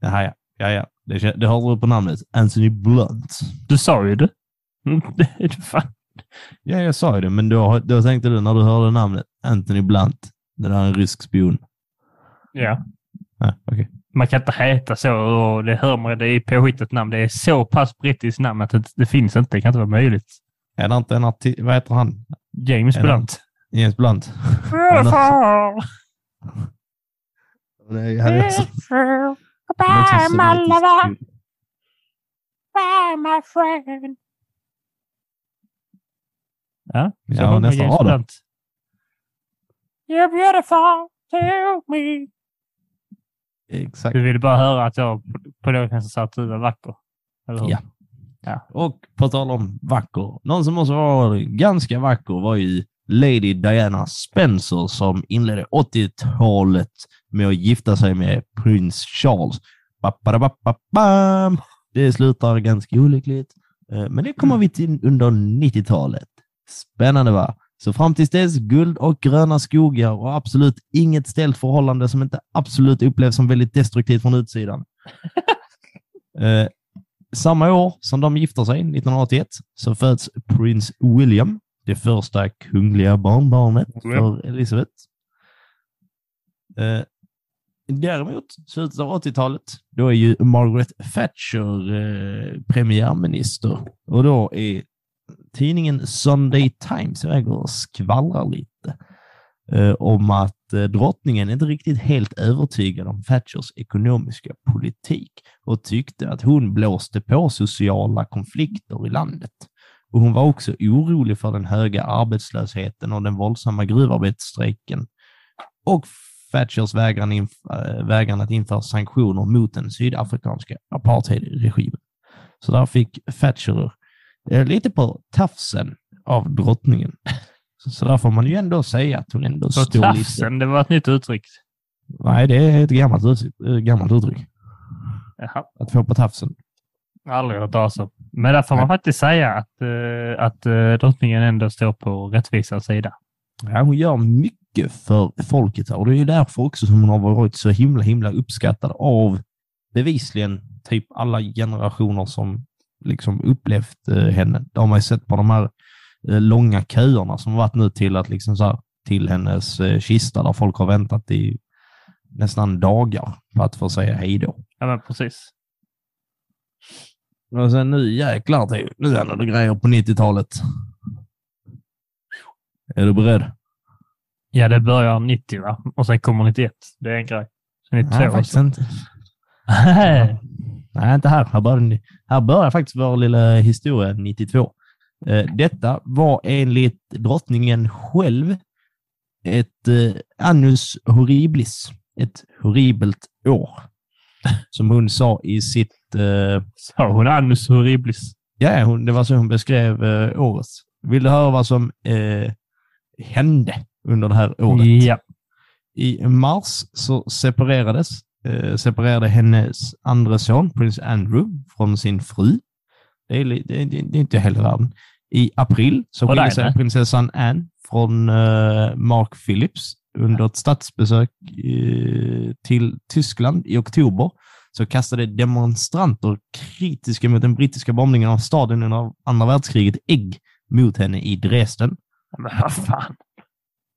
Jaha, ja. ja, ja. Det, det hörde du på namnet. Anthony Blunt. Du sa ju det. Mm, det fan. Ja, jag sa ju det, men då, då tänkte du när du hörde namnet Anthony Blunt, det där är en rysk spion. Ja. Ja, okej. Man kan inte heta så och det hör man, det är påhittat namn. Det är så pass brittiskt namn att det, det finns inte. Det kan inte vara möjligt. Är det inte en artist, vad heter han? James Är det- Blunt. James Blunt? Nej, han är så- Beautiful. han är också Goodbye, my friend. Ja, så Ja, sjunger nästa James rad då. Blunt. You're beautiful to me. Exakt. Du ville bara höra att jag på- något sätt sa att du var vacker. Eller hur? Ja. Och på tal om vacker, någon som också var ganska vacker var ju Lady Diana Spencer som inledde 80-talet med att gifta sig med prins Charles. Det slutar ganska olyckligt, Eh, men det kommer vi till under 90-talet. Spännande va? Så fram tills dess, guld och gröna skogar och absolut inget ställt förhållande som inte absolut upplevs som väldigt destruktivt från utsidan. Eh, samma år som de gifter sig, 1981, så föds prins William, det första kungliga barnbarnet för Elizabeth. Eh, däremot, slutet av 80-talet, då är ju Margaret Thatcher eh, premiärminister och då är tidningen Sunday Times iväg och skvallrar lite eh, om att eh, drottningen inte riktigt helt övertygad om Thatchers ekonomiska politik och tyckte att hon blåste på sociala konflikter i landet. Och hon var också orolig för den höga arbetslösheten och den våldsamma gruvarbetsstrejken och Thatchers vägran, inf- eh, vägran att införa sanktioner mot den sydafrikanska apartheidregimen. Så där fick Thatcher lite på tafsen av drottningen. Så, där får man ju ändå säga att hon ändå står lite... tafsen, det var ett nytt uttryck. Nej, det är ett gammalt, uttryck- eh, gammalt uttryck. Jaha, Att få på tafsen. aldrig hört talas om. Men där får man faktiskt säga att, eh, att eh, drottningen ändå står på rättvisans sida. Ja, hon gör mycket för folket här och det är ju därför också som hon har varit så himla, himla uppskattad av bevisligen typ alla generationer som liksom upplevt eh, henne. Det har man ju sett på de här eh, långa köerna som varit nu till att liksom så här, till hennes eh, kista där folk har väntat i nästan dagar på att få säga hej då. Ja, men precis. Och sen nu jäklar, nu händer det grejer på 90-talet. Är du beredd? Ja, det börjar 90 va? Och sen kommer 91. Det är en grej. Så 92 Nej, faktiskt inte. Nej, inte här. Här börjar, här börjar faktiskt vår lilla historia 92. Eh, Detta var enligt drottningen själv ett eh, annus horriblis, ett horribelt år. Som hon sa i sitt... Eh, Sa hon annus horriblis? ja, hon, det var så hon beskrev året. Vill du höra vad som eh, hände under det här året? Ja. I mars så separerades, separerade hennes andra son, prins Andrew, från sin fru. Det är, det, är- det är inte hela världen. I april så där, sig prinsessan Anne från eh, Mark Phillips under ett statsbesök eh, till Tyskland i oktober. Så kastade demonstranter kritiska mot den brittiska bombningen av staden under andra världskriget ägg mot henne i Dresden. Men vad fan.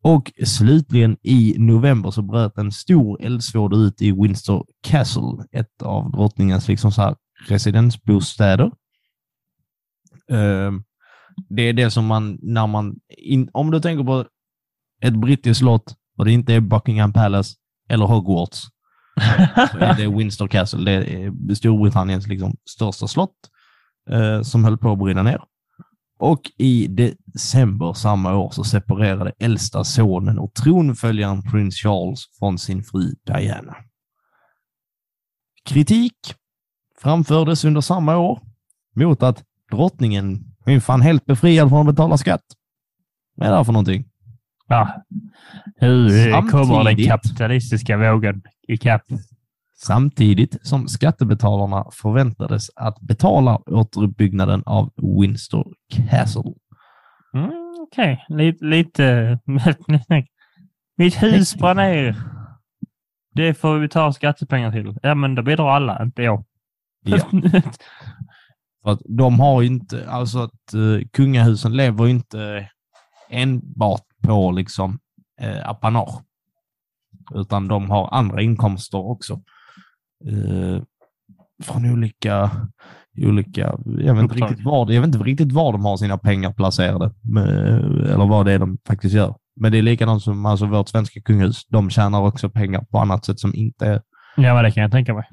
Och slutligen i november så bröt en stor eldsvåda ut i Windsor Castle, ett av drottningens liksom så här residensbostäder. Ehm, det är det som man, när man, in, om du tänker på ett brittiskt slott och det inte är Buckingham Palace eller Hogwarts, så är det Windsor Castle. Det är Storbritanniens liksom största slott eh, som höll på att brinna ner. Och i december samma år så separerade äldsta sonen och tronföljaren prins Charles från sin fru Diana. Kritik framfördes under samma år mot att drottningen är fan helt befriad från att betala skatt. Vad är det här för någonting? Ja. Hur eh, kommer den Samtidigt- kapitalistiska vågen ikapp? Samtidigt som skattebetalarna förväntades att betala återuppbyggnaden av Windsor Castle. Mm, Okej, lite... lite Mitt hus brann ner. Det får vi ta skattepengar till. Ja, men då bidrar alla, inte jag. Ja. För att de har ju inte, alltså att uh, kungahusen lever ju inte enbart på liksom uh, apanage. utan de har andra inkomster också. Eh, från olika, olika jag, vet inte riktigt var, jag vet inte riktigt var de har sina pengar placerade, men, eller vad det är de faktiskt gör. Men det är likadant som alltså, vårt svenska kungahus. De tjänar också pengar på annat sätt som inte är Ja, men det kan jag tänka mig.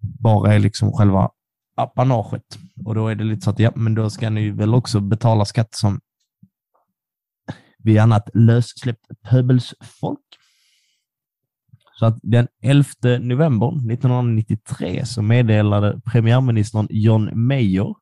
bara är liksom själva apanaget. Och då är det lite så att, ja, men då ska ni väl också betala skatt som vi annat lössläppt pöbelsfolk. Så att den 11 november 1993 så meddelade premiärministern John Major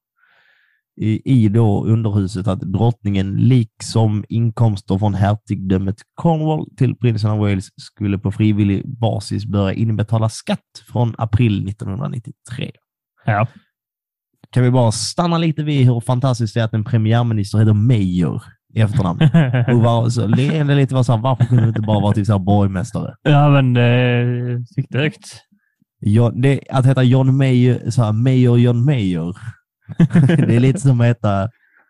i, i då underhuset att drottningen liksom inkomster från hertigdömet Cornwall till prinsen av Wales skulle på frivillig basis börja inbetala skatt från april 1993. Ja. Kan vi bara stanna lite vid hur fantastiskt det är att en premiärminister heter Major i efternamn? Och var så, leende lite var så här, varför kunde det inte bara vara typ så här borgmästare? ja, men det fick det högt. John, det, att heta John Major, så här, Major John Major, det är lite som att heta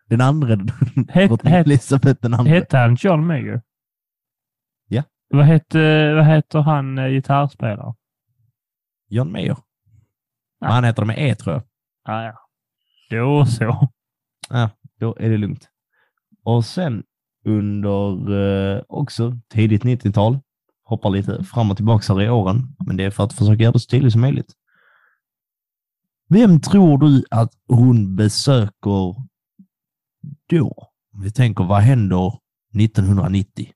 den andra Het- drottning het- Elisabeth den andra. Hette han John Mayer? Ja. Vad heter, vad heter han eh, gitarrspelaren? John Major. Ja. Han heter det med E tror jag. Ah, ja. Då så. Ja, då är det lugnt. Och sen under eh, också tidigt 90-tal, hoppar lite fram och tillbaka här i åren, men det är för att försöka göra det så tydligt som möjligt. Vem tror du att hon besöker då? Vi tänker, vad händer 1990?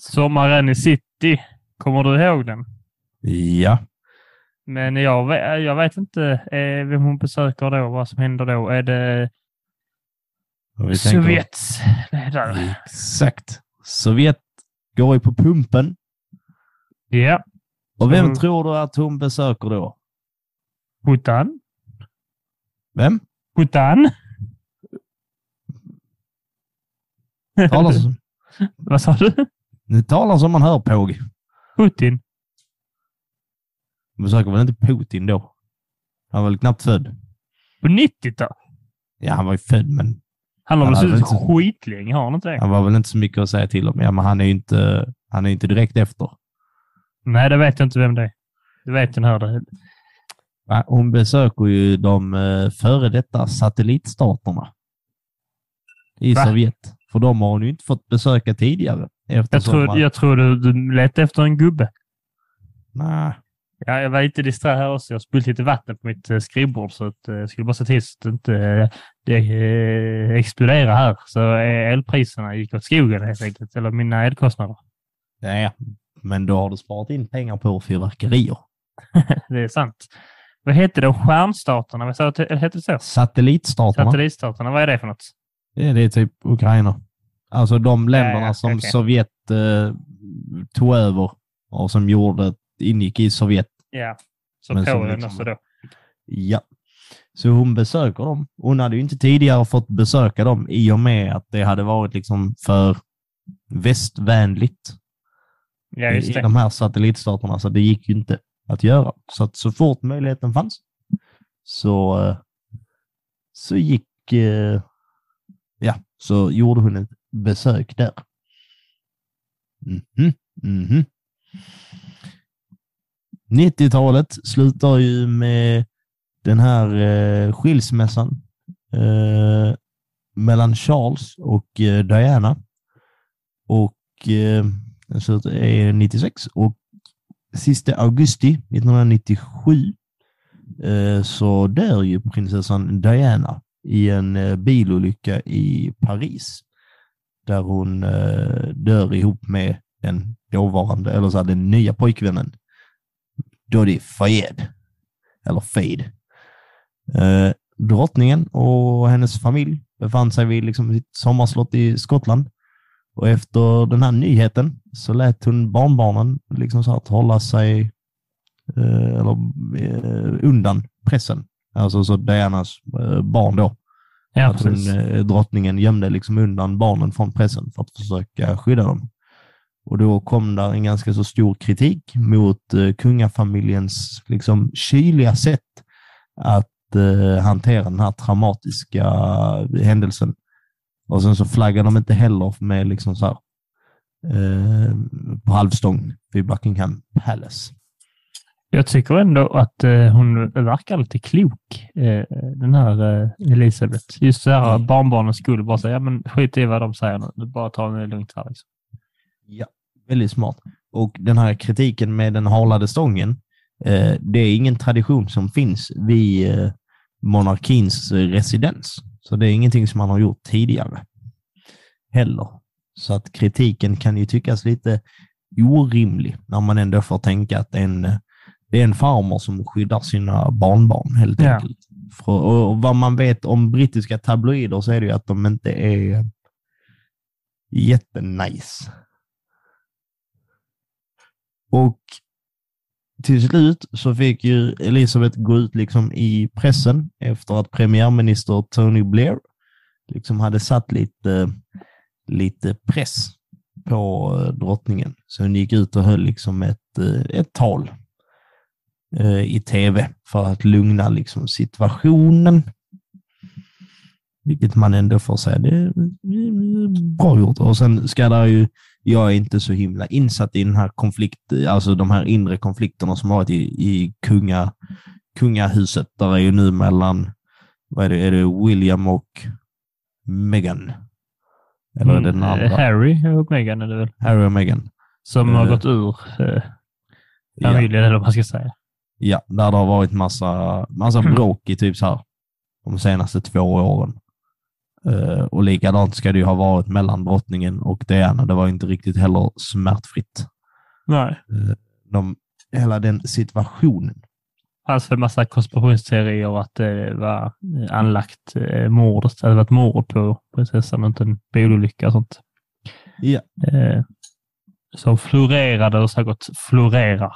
Sommaren i city. Kommer du ihåg den? Ja, Men jag jag vet inte eh, vem hon besöker då, vad som händer då. Är det Sovjets ledare? Exakt. Sovjet går ju på pumpen. Ja. Och vem Mm. tror du att hon besöker då? Putin? Vem? Putin? Talar som, Vad sa du? nu talar som man hör Påg. Putin? Hon besöker väl inte Putin då? Han var väl knappt född? På 90-talet? Ja, han var ju född, men Han har väl suttit skitlänge, har han inte det? han var väl inte så mycket att säga till om. Ja, men han är ju inte, han är inte direkt efter. Nej, det vet jag inte vem det är. Det vet den här. Va? Hon besöker ju de eh, före detta satellitstaterna i Va? Sovjet. För de har hon ju inte fått besöka tidigare. Jag tror, man- jag tror du, du efter en gubbe. Nej, Ja, jag var lite disträ här också. Jag har spillt lite vatten på mitt eh, skrivbord så att, eh, jag skulle bara se till så att inte eh, det, exploderar här. Så elpriserna gick åt skogen helt enkelt. Eller mina elkostnader. ja, men då har du sparat in pengar på fyrverkerier. Det är sant. Vad hette det? Stjärnstaterna? Vad sa du? Eller Hette det så? Satellitstaterna, Satellitstaterna. Vad är det för något? det är, det är typ Ukraina. Alltså de länderna ja, som okej. Sovjet eh, tog över och som gjorde, ingick i Sovjet. Ja, så Men Polen liksom- också då. Ja. Så hon besöker dem. Hon hade ju inte tidigare fått besöka dem i och med att det hade varit liksom för västvänligt Ja, i, just i det. de här satellitstaterna, så det gick ju inte att göra. Så att så fort möjligheten fanns så, eh, så gick, eh, ja, så gjorde hon ett besök där. Mhm, mhm. 90-talet slutar ju med den här eh, skilsmässan eh, mellan Charles och eh, Diana. Och eh, den slutar är 96 och sista augusti 1997 eh, så dör ju prinsessan Diana i en eh, bilolycka i Paris. Där hon eh, dör ihop med den dåvarande, eller så här, den nya pojkvännen. Dodi Fayed. Eller Fade. Eh, drottningen och hennes familj befann sig vid liksom, sitt sommarslott i Skottland. Och efter den här nyheten så lät hon barnbarnen liksom så att hålla sig eh, eller, eh, undan pressen. Alltså så Dianas eh, barn då. Ja, att hon, drottningen gömde liksom undan barnen från pressen för att försöka skydda dem. Och då kom där en ganska så stor kritik mot eh, kungafamiljens liksom kyliga sätt att eh, hantera den här traumatiska händelsen. Och sen så flaggade de inte heller med liksom så här, eh, på halvstång vid Buckingham Palace. Jag tycker ändå att eh, hon verkar lite klok, eh, den här eh, Elisabeth. Just så här Mm. barnbarnens skull. Bara säga, ja men skit i vad de säger nu. Bara ta det lugnt här. Liksom. Ja, väldigt smart. Och den här kritiken med den halade stången, eh, det är ingen tradition som finns vid eh, monarkins residens. Så det är ingenting som man har gjort tidigare heller. Så att kritiken kan ju tyckas lite orimlig när man ändå får tänka att en, det är en farmor som skyddar sina barnbarn helt Ja. enkelt. Och vad man vet om brittiska tabloider så är det ju att de inte är jättenice. Och till slut så fick ju Elisabeth gå ut liksom i pressen efter att premiärminister Tony Blair liksom hade satt lite, lite press på eh, drottningen. Så hon gick ut och höll liksom ett, eh, ett tal eh, i tv för att lugna liksom situationen. Vilket man ändå får säga, det är bra gjort. Och sen ska det ju, jag är inte så himla insatt i den här konflikt, alltså de här inre konflikterna som har varit i, i kunga, kungahuset. Där är ju nu mellan, vad är det, är det William och Meghan? Eller det den Mm, andra? Harry och Meghan är det väl. Harry och Meghan. Som har Eh, gått ur eh, Ja. familjen, eller vad man ska säga. Ja, där det har varit massa, massa bråk i typ så här de senaste två åren. Eh, och likadant ska det ju ha varit mellan drottningen och Diana. Det var inte riktigt heller smärtfritt. Nej. Eh, de, hela den situationen. Det fanns väl massa konspirationsteorier att det var eh, anlagt eh, mordet. Det hade varit mord på prinsessan och inte en bilolycka och sånt. Ja. Som florerade och säkert florerar.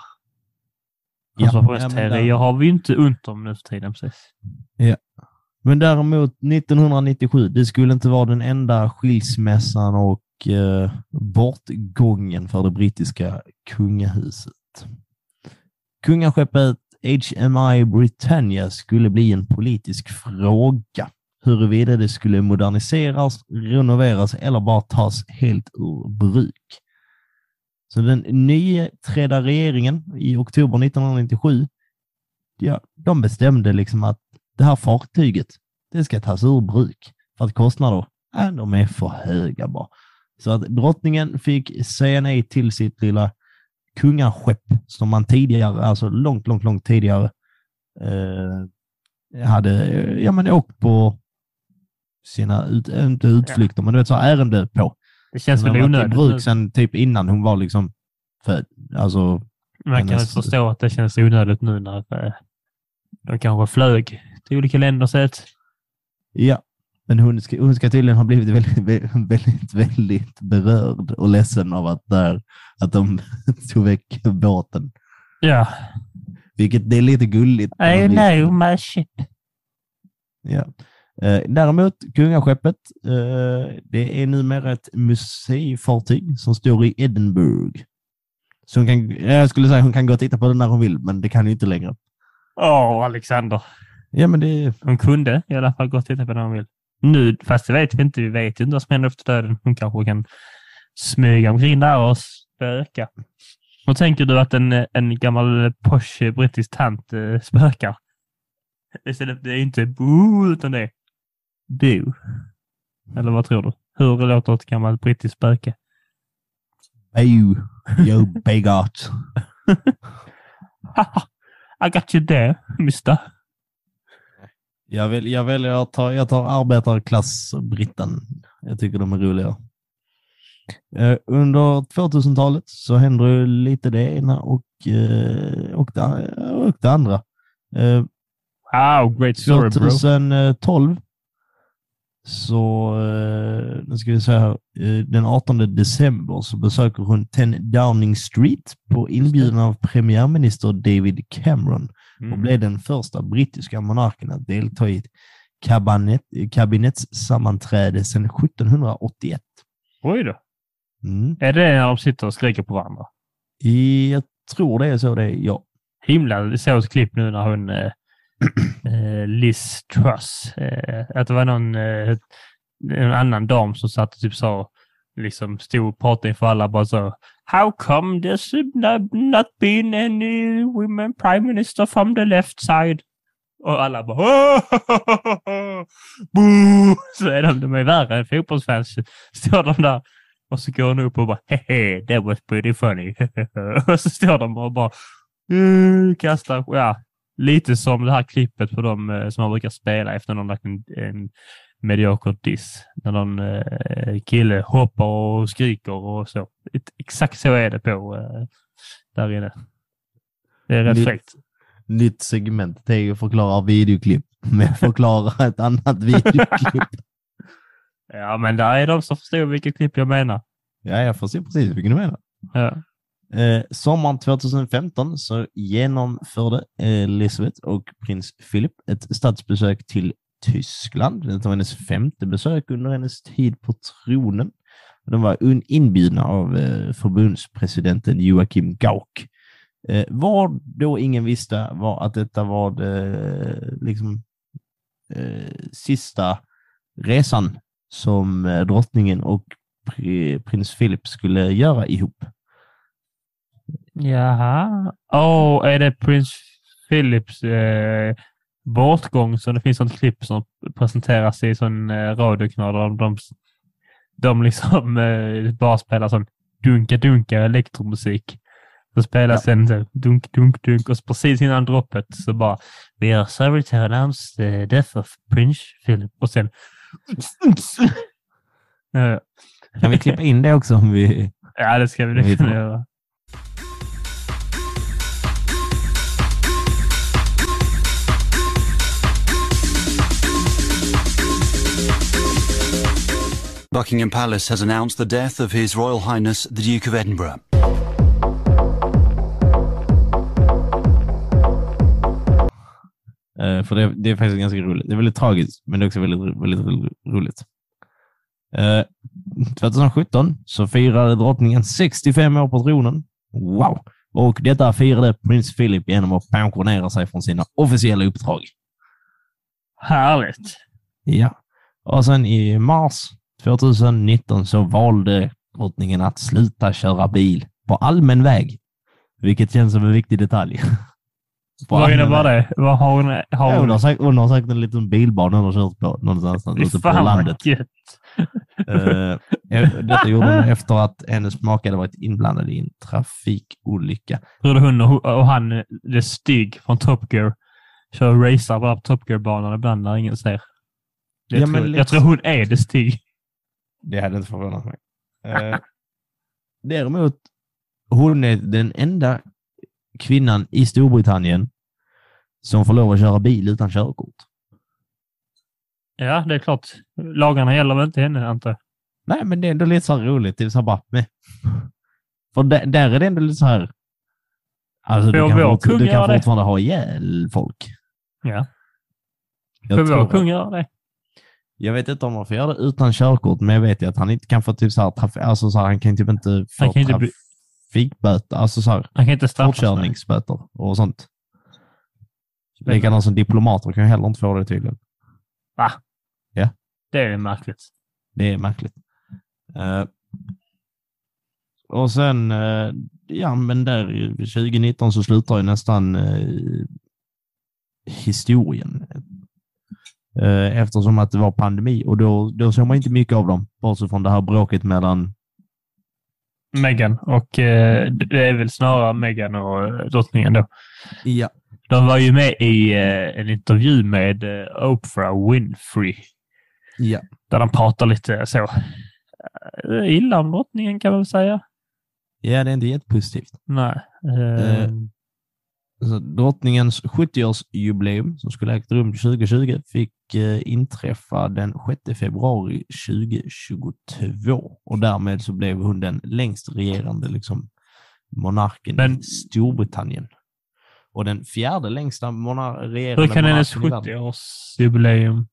Ja, Konspirationsteorier ja, där- har vi inte ont om nu för tiden precis. Men däremot 1997, det skulle inte vara den enda skilsmässan och eh, bortgången för det brittiska kungahuset. Kungaskeppet HMI Britannia skulle bli en politisk fråga. Huruvida det skulle moderniseras, renoveras eller bara tas helt ur bruk. Så den nyträdda regeringen i oktober 1997, ja, de bestämde liksom att det här fartyget, det ska tas ur bruk för att kostnader, äh, de är för höga bara. Så att drottningen fick säga nej till sitt lilla kungaskepp som man tidigare, alltså långt, långt, långt tidigare eh, hade eh, ja, men åkt på sina, ut, inte utflykter, men du vet så här ärende på. Det känns väl onödigt. bruk sedan typ innan hon var liksom född. Alltså, Man kan hennes- förstå att det känns onödigt nu när eh, de kanske flög till olika länder så att Ja, men hon ska, hon ska tydligen ha blivit väldigt, väldigt, väldigt, berörd och ledsen av att, där, att de tog väck båten. Ja. Vilket det är lite gulligt. I know my ship. Ja. Eh, däremot, kungaskeppet, eh, det är numera ett museifartyg som står i Edinburgh. Så hon kan, jag skulle säga hon kan gå och titta på det när hon vill, men det kan ju inte längre. Åh, Alexander. Ja, men det, Hon kunde i alla fall gå och titta på när hon vill. Nu, fast det vet vi inte. Vi vet ju inte vad som händer efter döden. Hon kanske kan smyga omkring där och spöka. Och tänker du att en, en gammal posh brittisk tant eh, spökar? Istället, det är inte boo, utan det är boo. Eller vad tror du? Hur låter ett gammalt brittiskt spöke? Bow, yo begart. I got you there, mister. Jag, vill, jag väljer att ta, jag tar arbetarklassbritten. Jag tycker de är roliga. Eh, under 2000-talet så händer ju lite det ena och, eh, och, det, och det andra. Eh, Wow, great story bro. 2012 så, eh, nu ska vi säga här, den 18 december så besöker hon 10 Downing Street på inbjudan av premiärminister David Cameron och Mm. blev den första brittiska monarken att delta i ett kabinet, kabinettssammanträde sedan 1781. Oj då. Mm. Är det när de sitter och skriker på varandra? Jag tror det är så det är, ja. himla, det såg ett klipp nu när hon eh, eh, Liz Truss, eh, att det var någon, eh, en annan dam som satt och typ sa liksom stod och pratade inför alla bara så How come there's not, not been any women prime minister from the left side? Och alla bara Boo! Så är de, de är värre än fotbollsfans. Står de där och så går hon upp och bara hehe, that was pretty funny. och så står de och bara øh, kastar, ja, lite som det här klippet på dem eh, som man brukar spela efter någon lagt en, en medioker diss. När någon eh, kille hoppar och skriker och så. Exakt så är det på eh, där inne. Det är rätt Nytt- fräckt. Nytt segment. Theo förklarar videoklipp. Men förklarar ett annat videoklipp. Ja, men där är de som förstår vilket klipp jag menar. Ja, jag förstår precis vilken du menar. Ja. Eh, sommaren 2015 så genomförde Elisabeth och prins Philip ett statsbesök till Tyskland. Det var hennes femte besök under hennes tid på tronen. De var inbjudna av eh, förbundspresidenten Joachim Gauck. Eh, vad då ingen visste var att detta var det, eh, liksom, sista resan som drottningen och prins Philip skulle göra ihop. Jaha. Åh, är det prins Philips eh, bortgång som det finns ett klipp som presenteras i sån eh, radiokanal där de, de, liksom eh, bara spelar sån dunka-dunka elektromusik. Så spelas en så dunk, dunk, dunk och precis innan droppet så bara We are sorry to announce the death of Prince Philip och sen Ja, Kan vi klippa in det också om vi... Ja, det ska vi kunna göra. Buckingham Palace has announced the death of His Royal Highness the Duke of Edinburgh. Uh, för det, det är faktiskt ganska roligt. Det är väldigt tragiskt, men det är också väldigt, väldigt, väldigt roligt. Eh, uh, 2017 så firade drottningen 65 år på tronen. Wow! Och detta firade prins Philip genom att pensionera sig från sina officiella uppdrag. Härligt. Ja. Och sen i mars 2019 så valde drottningen att sluta köra bil på allmän väg, vilket känns som en viktig detalj. Vad innebär det? Vad har hon? Har Ja, hon, hon har säkert, hon har säkert en liten bilbana hon har kört på någonstans ute på landet. Eh, detta gjorde hon efter att hennes make hade varit inblandad i en trafikolycka. Du hon och, han, det Stig från Top Gear, kör racear bara på Top Gear-banan ibland när ingen ser. Det Ja, tror, men jag tror hon är det Stig. Det hade inte förvånat mig. Eh, däremot, hon är den enda kvinnan i Storbritannien som får lov att köra bil utan körkort. Ja, det är klart. Lagarna gäller väl inte henne, antar jag. Nej, men det är ändå lite så här roligt. Det är så här bara, meh. För där, där är det ändå lite så här... Alltså, du kan, fort, du kan det? fortfarande ha ihjäl folk. Ja. Jag, Får vår kung göra det? Jag vet inte om man får göra det utan körkort, men jag vet ju att han inte kan få typ så här, traf- alltså så här, han kan typ inte få Han kan inte bli- trafikböter, alltså så här, Han kan inte straffas. fortkörningsböter och sånt. Likadant som diplomater kan heller inte få det tydligen. Det är märkligt. Det är märkligt. Eh, och sen, eh, ja men där i 2019 så slutar ju nästan uh, historien. Uh, eftersom att det var pandemi och då, då såg man inte mycket av dem, bortsett från det här bråket mellan Meghan och eh, det är väl snarare Meghan och eh, drottningen då. Ja. De var ju med i eh, en intervju med eh, Oprah Winfrey Ja. där de pratar lite så eh, illa om drottningen kan man väl säga. Ja, det är inte jättepositivt. Nej. Eh, Eh, Så drottningens 70-årsjubileum som skulle ägt rum 2020 fick eh, inträffa den 6 februari 2022 och därmed så blev hon den längst regerande liksom, monarken Men- i Storbritannien. Och den fjärde längsta monar- regerande hur kan hennes monarken i världen. 70-årsjubileum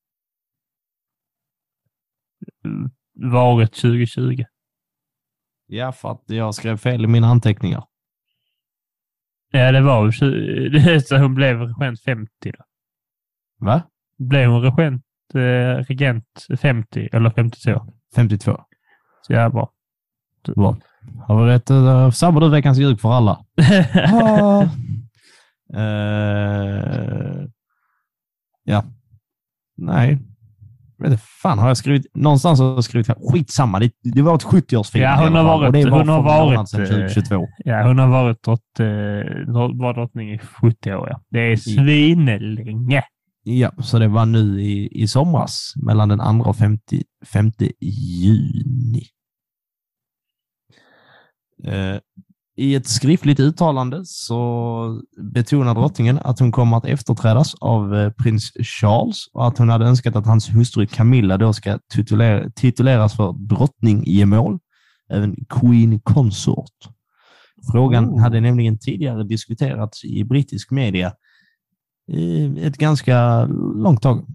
varit 2020? Ja, för att jag skrev fel i mina anteckningar. Ja, det var ju 20 det- så hon blev regent 50 då. Va? Blev hon regent, eh, regent 50 eller 52? 52. Så jävla bra. Bra. Har vi rätt? Uh, sabbar du veckans ljug för alla? Ah. Eh, ja. Nej. Vet inte, fan har jag skrivit? Någonstans har jag skrivit skitsamma. Det, det var ett 70-årsfilm. Ja, hon i alla har och varit- det var hon har varit, sedan eh, 2022. Ja, hon har varit drott, eh, var drottning i 70 år. Ja. Det är svinlänge. Ja, så det var nu i, i somras mellan den 2 och 50, 5 juni. Eh, I ett skriftligt uttalande så betonar drottningen att hon kommer att efterträdas av eh, prins Charles och att hon hade önskat att hans hustru Camilla då ska titulera, tituleras för drottning gemål, även Queen Consort. Frågan Oh. hade nämligen tidigare diskuterats i brittisk media i ett ganska långt tag.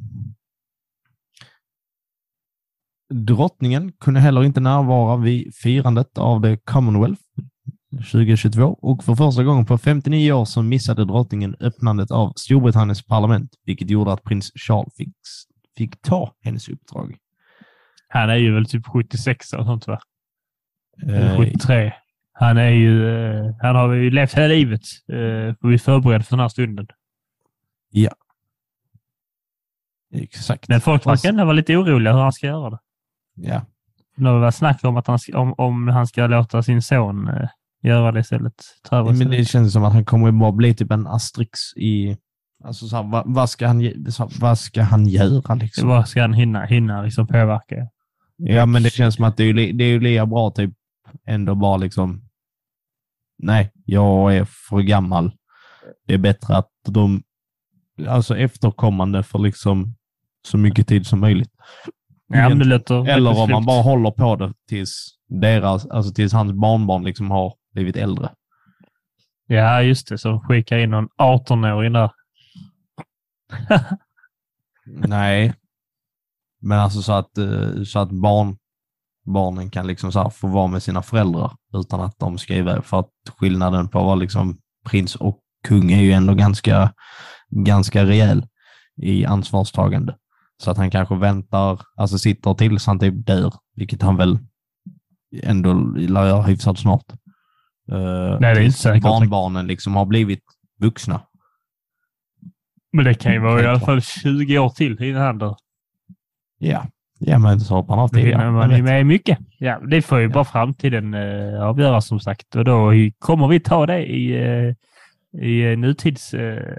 Drottningen kunde heller inte närvara vid firandet av det Commonwealth 2022 och för första gången på 59 år så missade drottningen öppnandet av Storbritanniens parlament, vilket gjorde att prins Charles fick, fick ta hennes uppdrag. Han är ju väl typ 76 eller sånt va? Eh, 73. Han är ju, eh, han har ju levt hela livet eh, och är förberedd för den här stunden. exakt. Men folk verkar ändå vara lite oroliga hur han ska göra det. Ja. Det har varit snack om att han ska, om, om han ska låta sin son eh, göra det istället. Ta över Men istället. det känns som att han kommer bara bli typ en Asterix i... Alltså så här, vad, vad, ska han, vad ska han göra liksom? Vad ska han hinna, hinna liksom påverka? Ja, men det känns som att det är, det är ju lika bra typ ändå bara liksom. Nej, jag är för gammal. Det är bättre att de, alltså efterkommande får liksom så mycket tid som möjligt. Ja, men Eller om man bara håller på det tills deras, alltså tills hans barnbarn liksom har blivit äldre. Ja, just det. Så skicka in någon 18-åring där. Nej. Men alltså så att, eh, så att barn, barnen kan liksom så här få vara med sina föräldrar utan att de ska iväg. För att skillnaden på att vara liksom prins och kung är ju ändå ganska, ganska rejäl i ansvarstagande. Så att han kanske väntar, alltså sitter tills han typ dör, vilket han väl ändå lär göra hyfsat snart. Uh, Nej, det är inte säkert. Barnbarnen liksom har blivit vuxna. Men det kan ju vara i alla fall 20 år till innan han dör. Ja, ja men så hoppar han av tidigare. man vet? med mycket. Ja, det får ju Ja. bara framtiden eh, avgöra som sagt. Och då kommer vi ta det i, eh, i eh, nutidshistoria, eh,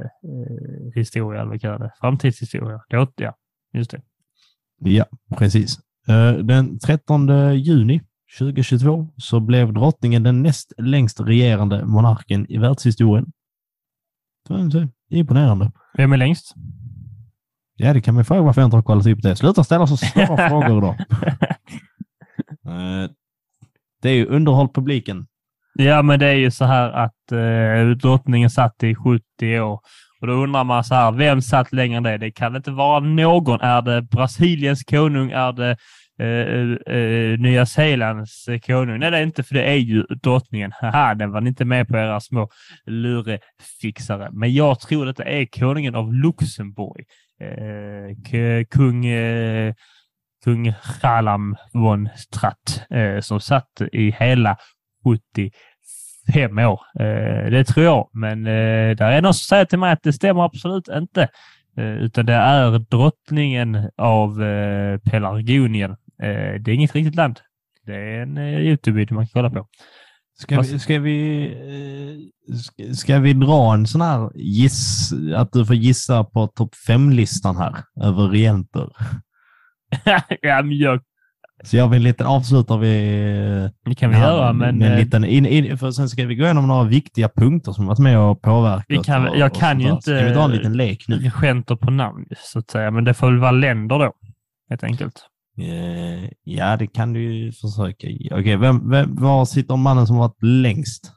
eh, historia, eller vad kallar det. Framtidshistoria. Det, ja, just det. Ja, precis. Eh, Den 13 juni 2022 så blev drottningen den näst längst regerande monarken i världshistorien. Imponerande. Vem är längst? Ja, det kan man fråga varför jag inte har kollat upp det. Sluta ställa så svåra frågor då. Eh, Det är ju underhåll publiken. Ja, men det är ju så här att eh, drottningen satt i 70 år. Och då undrar man så här, vem satt längre än det? Det kan inte vara någon. Är det Brasiliens konung? Är det Eh, eh, eh, Nya Zeelands eh, konung? Nej, det är inte, för det är ju drottningen. Haha, den var ni inte med på era små lurefixare. Men jag tror detta är konungen av Luxemburg. Eh, kung eh, kung Chalam von Stratt eh, som satt i hela 75 år. Eh, det tror jag, men eh, där är någon som säger till mig att det stämmer absolut inte. Eh, utan det är drottningen av Pelargonien. Eh, det är inget riktigt land. Det är en eh, Youtube-video man kan kolla på. Ska vi, ska vi, eh, ska- vi dra en sån här giss, att du får gissa på topp fem-listan här över regenter? ja, men jag, Så gör vi en liten, avslutar vi det kan vi Ja, göra, men en eh, liten, in, in, för sen ska vi gå igenom några viktiga punkter som varit med och påverkat. Vi kan- och, jag och kan ju inte- Ska vi dra en liten lek nu? regenter på namn, så att säga. Men det får väl vara länder då, helt enkelt. Eh, ja, det kan du ju försöka. Okej, vem, vem, var sitter mannen som varit längst?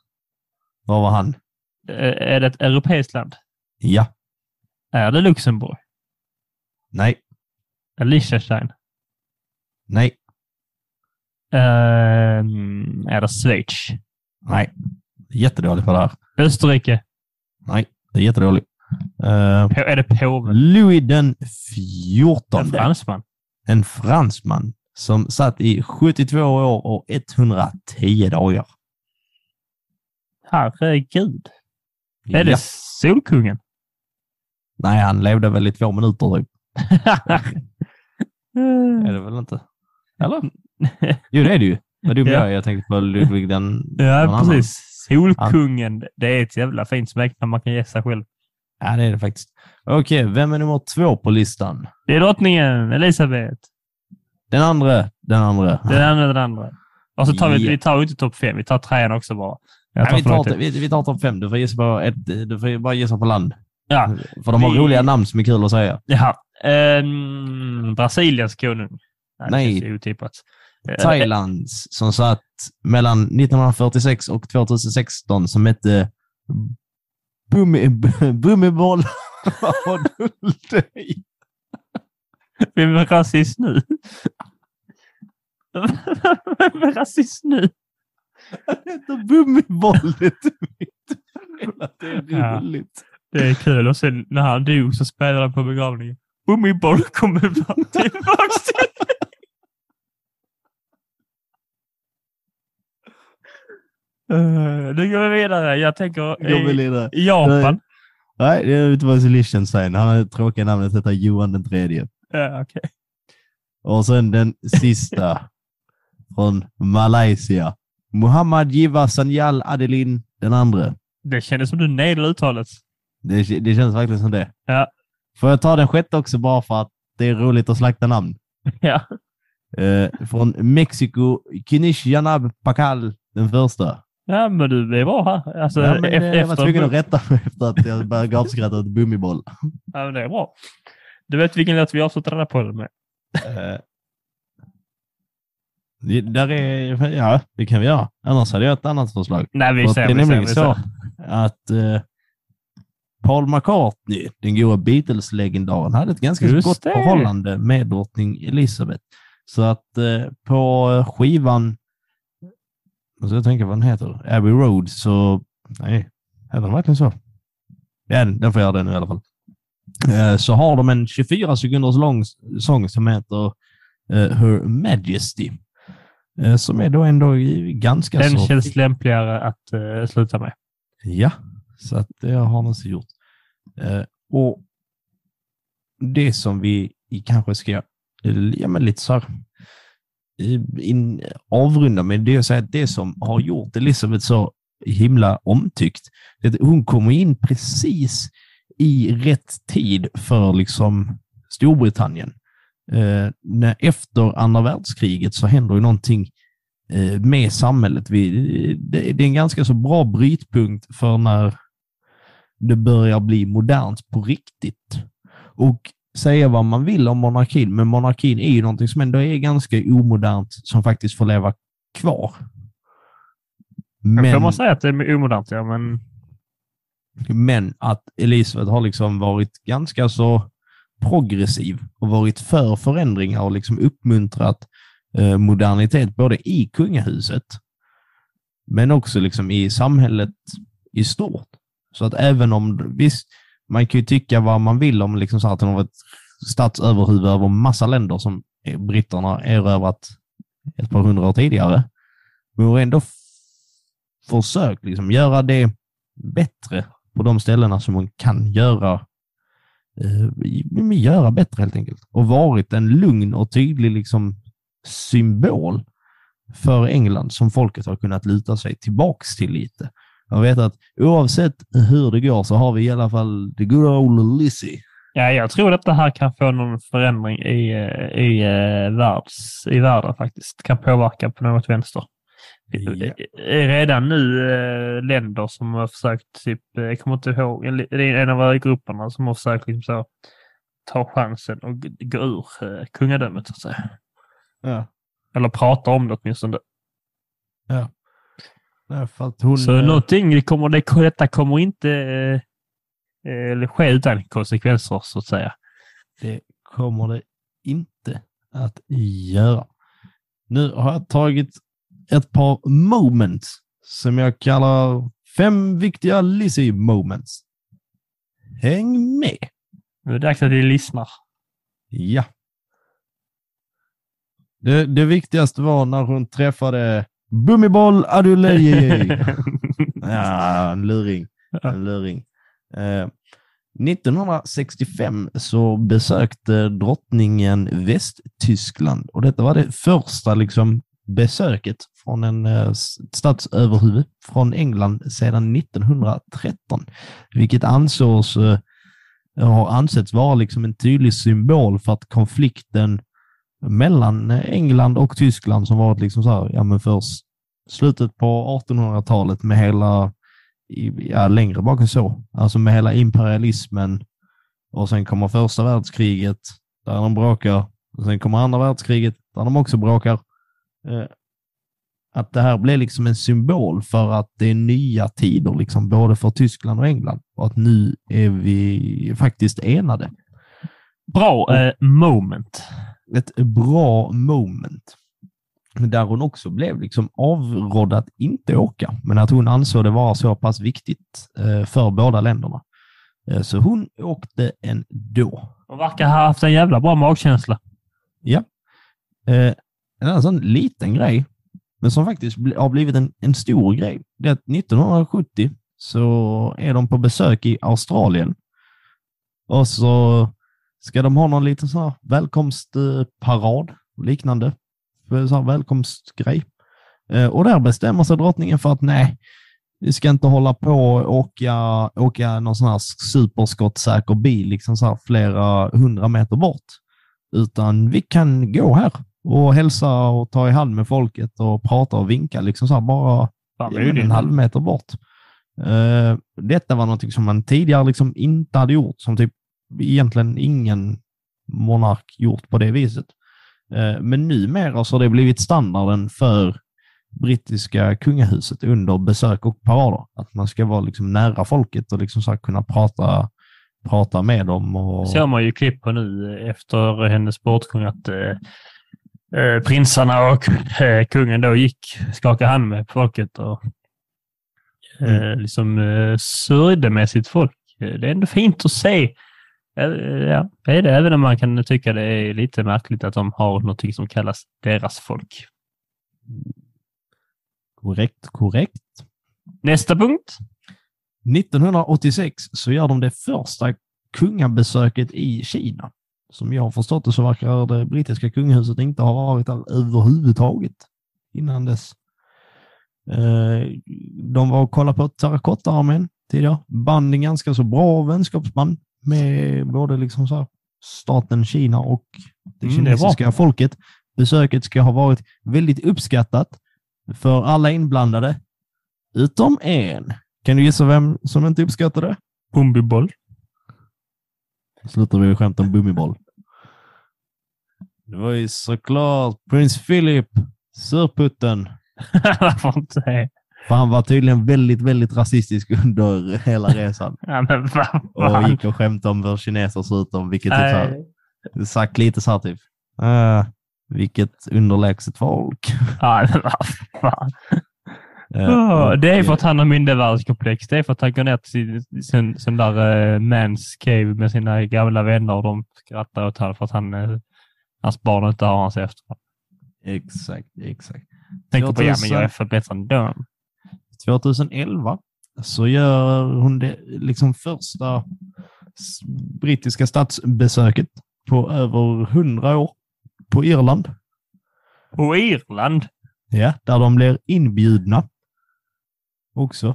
Var var han? Eh, är det ett europeiskt land? Ja, Är det Luxemburg? nej, Är det Liechtenstein? nej, Ehm, är det Schweiz? nej. Jättedålig på det här. Österrike? Nej, det är jättedålig. På- Är det påven? Louis den En fjortonde. fransman? En fransman. som satt i 72 år och 110 dagar. Herregud. Är det Ja. Solkungen? Nej, han levde väl i två minuter typ. Är det väl inte? Eller? Jo, det är det ju. Vad dum Ja. jag är. Jag tänkte på Ludvig den... Ja, någon annan. precis. Solkungen. Det är ett jävla fint smeknamn man kan ge sig själv. Ja, det är det faktiskt. Okej, vem är nummer två på listan? Det är drottningen Elisabeth. Den andra. Den andra. Den andra, den andra. Och så tar vi, Ja. vi tar inte topp fem, vi tar trean också bara. Jag Nej, vi, tar, vi, vi tar topp fem. Du får, gissa på ett, du får bara gissa på land. Ja, För de har Vi- roliga namn som är kul att säga. ja. Um, Brasiliens konung. Nej. ju otippat. Eh, Thailands som satt mellan 1946 och 2016 som hette Bummi, Bummiboll. Vad har du dig? Vem är rasist nu? Vem är rasist nu? Han heter Bummiboll. Det är Ja. roligt. Det är kul. Och sen när han dog så spelade han på begravningen. Gummiboll kommer tillbaks till Uh, nu går vi vidare. Jag tänker i, vidare. i Japan. Nej, det är ute på Liechtenstein. Han har tråkiga namnet heter Johan den tredje. Ja, okej. Och sen den sista från Malaysia. Muhammad Jiva Sanyal Adelin den andra. Det kändes som du nailade uttalet. Det, det känns verkligen som det. Ja. Får jag ta den sjätte också bara för att det är roligt att slakta namn? Ja. Eh, från Mexiko, Kinish Yanab Pakal den första. Ja, men du är bra här. Alltså, ja, men, efter, eh, jag var tvungen att rätta mig efter att jag började gapskratta åt Bummiboll. Ja, men det är bra. Du vet vilken låt vi avslutar den här podden med? Det, där är, ja, det kan vi göra. Annars hade jag ett annat förslag. Nej, vi För ser. det är vi ser, nämligen vi så ser. att eh, Paul McCartney, den goda Beatles-legendaren, hade ett ganska Just gott det. förhållande med drottning Elizabeth. Så att eh, på skivan, jag ska tänka vad den heter, Abbey Road, så nej, är den verkligen så? Ja, den får göra det nu i alla fall. Eh, så har de en 24 sekunders lång sång som heter eh, Her Majesty. Eh, som är då ändå ganska Den så... känns lämpligare att sluta med. Ja, så att det har den så gjort. Och det som vi kanske ska ja, men lite så här, in, avrunda med, det säga att det som har gjort Elisabeth så himla omtyckt, det är att hon kommer in precis i rätt tid för liksom Storbritannien. Eh, när efter andra världskriget så händer ju någonting eh, med samhället. Vi, det, det är en ganska så bra brytpunkt för när det börjar bli modernt på riktigt. Och säga vad man vill om monarkin, men monarkin är ju någonting som ändå är ganska omodernt som faktiskt får leva kvar. Men... Får Men, man säga att det är omodernt, ja, men men att Elisabeth har liksom varit ganska så progressiv och varit för förändringar och liksom uppmuntrat eh, modernitet både i kungahuset men också liksom i samhället i stort. Så att även om, visst, man kan ju tycka vad man vill om liksom så att hon har varit statsöverhuvud över massa länder som britterna erövrat ett par hundra år tidigare. Men hon har ändå försökt liksom göra det bättre på de ställena som hon kan göra, eh, göra bättre helt enkelt. Och varit en lugn och tydlig liksom, symbol för England som folket har kunnat luta sig tillbaks till lite. Jag vet att oavsett hur det går så har vi i alla fall the good old Lizzie. ja, jag tror att det här kan få någon förändring i, eh, i, eh, världs, i världen faktiskt. Kan påverka på något vänster. Ja. Redan nu eh, länder som har försökt, typ, jag kommer inte ihåg, det är en av grupperna som har försökt liksom så, ta chansen och gå ur kungadömet så att säga. Ja. Eller prata om det åtminstone. Ja, att hon, Så eh, någonting, det kommer, det, detta kommer inte eh, eh, ske utan konsekvenser så att säga. Det kommer det inte att göra. Nu har jag tagit ett par moments som jag kallar fem viktiga Lizzie moments. Häng med! Nu är det dags att vi lyssnar. Ja. Det, det viktigaste var när hon träffade Bummiboll Adulej. ja, en luring. En luring. Eh, 1965 så besökte drottningen Västtyskland och detta var det första liksom, besöket från en eh, statsöverhuvud från England sedan 1913, vilket ansågs eh, har ansetts vara liksom en tydlig symbol för att konflikten mellan England och Tyskland som varit liksom så här, ja men först slutet på 1800-talet med hela, ja längre bak än så, alltså med hela imperialismen och sen kommer första världskriget där de bråkar och sen kommer andra världskriget där de också bråkar. Eh, att det här blev liksom en symbol för att det är nya tider, liksom, både för Tyskland och England och att nu är vi faktiskt enade. Bra eh, moment. Ett bra moment. Där hon också blev liksom avrådd att inte åka, men att hon ansåg det vara så pass viktigt eh, för båda länderna. Eh, så hon åkte ändå. Hon verkar ha haft en jävla bra magkänsla. Ja. Eh, en annan sån liten grej, men som faktiskt har blivit en, en stor grej, det är att 1970 så är de på besök i Australien. Och så ska de ha någon liten så här välkomstparad liknande. Så här välkomstgrej. Eh, och där bestämmer sig drottningen för att nej, vi ska inte hålla på och åka, åka någon sån här superskottsäker bil liksom så här flera hundra meter bort. Utan vi kan gå här och hälsa och ta i hand med folket och prata och vinka liksom så här bara en halv meter bort. Uh, detta var något som man tidigare liksom inte hade gjort, som typ egentligen ingen monark gjort på det viset. Uh, men numera så har det blivit standarden för brittiska kungahuset under besök och parader. Att man ska vara liksom nära folket och liksom så kunna prata, prata med dem. Och... ser man ju klipp på nu efter hennes bortgång att eh, eh, prinsarna och eh, kungen då gick, skakade hand med folket och eh, Mm. liksom eh, sörjde med sitt folk. Eh, Det är ändå fint att se. Ja, är det, även om man kan tycka det är lite märkligt att de har något som kallas deras folk. Korrekt, korrekt. Nästa punkt. 1986 så gör de det första kungabesöket i Kina. Som jag har förstått det så verkar det brittiska kungahuset inte ha varit där överhuvudtaget innan dess. Eh, De var och kollade på terrakottaarmén tidigare. Band en ganska så bra vänskapsband med både liksom så staten Kina och det Mm, det kinesiska folket. Besöket ska ha varit väldigt uppskattat för alla inblandade, utom en. Kan du gissa vem som inte uppskattade det? Bumbiboll. slutar vi skämta om Bummiboll. Det var ju såklart prins Philip, surputten. Varför inte det? För han var tydligen väldigt, väldigt rasistisk under hela resan. Ja, men Och fan. gick och skämtade om hur kineser ser ut, vilket typ här, sagt lite så här typ. Uh, vilket underlägset folk. Ja, men vad fan. Ja, och, det är för att han har mindervärdeskomplex. Det är för att han går ner till sin, sin, sin där uh, mans cave med sina gamla vänner och de skrattar åt honom för att han, eh, hans barn inte har hans efternamn. Exakt, exakt. Tänker på, ja men jag är 2000 för bättre än dem. 2011 så gör hon det liksom första brittiska statsbesöket på över 100 år på Irland. Och Irland. Ja, där de blir inbjudna också.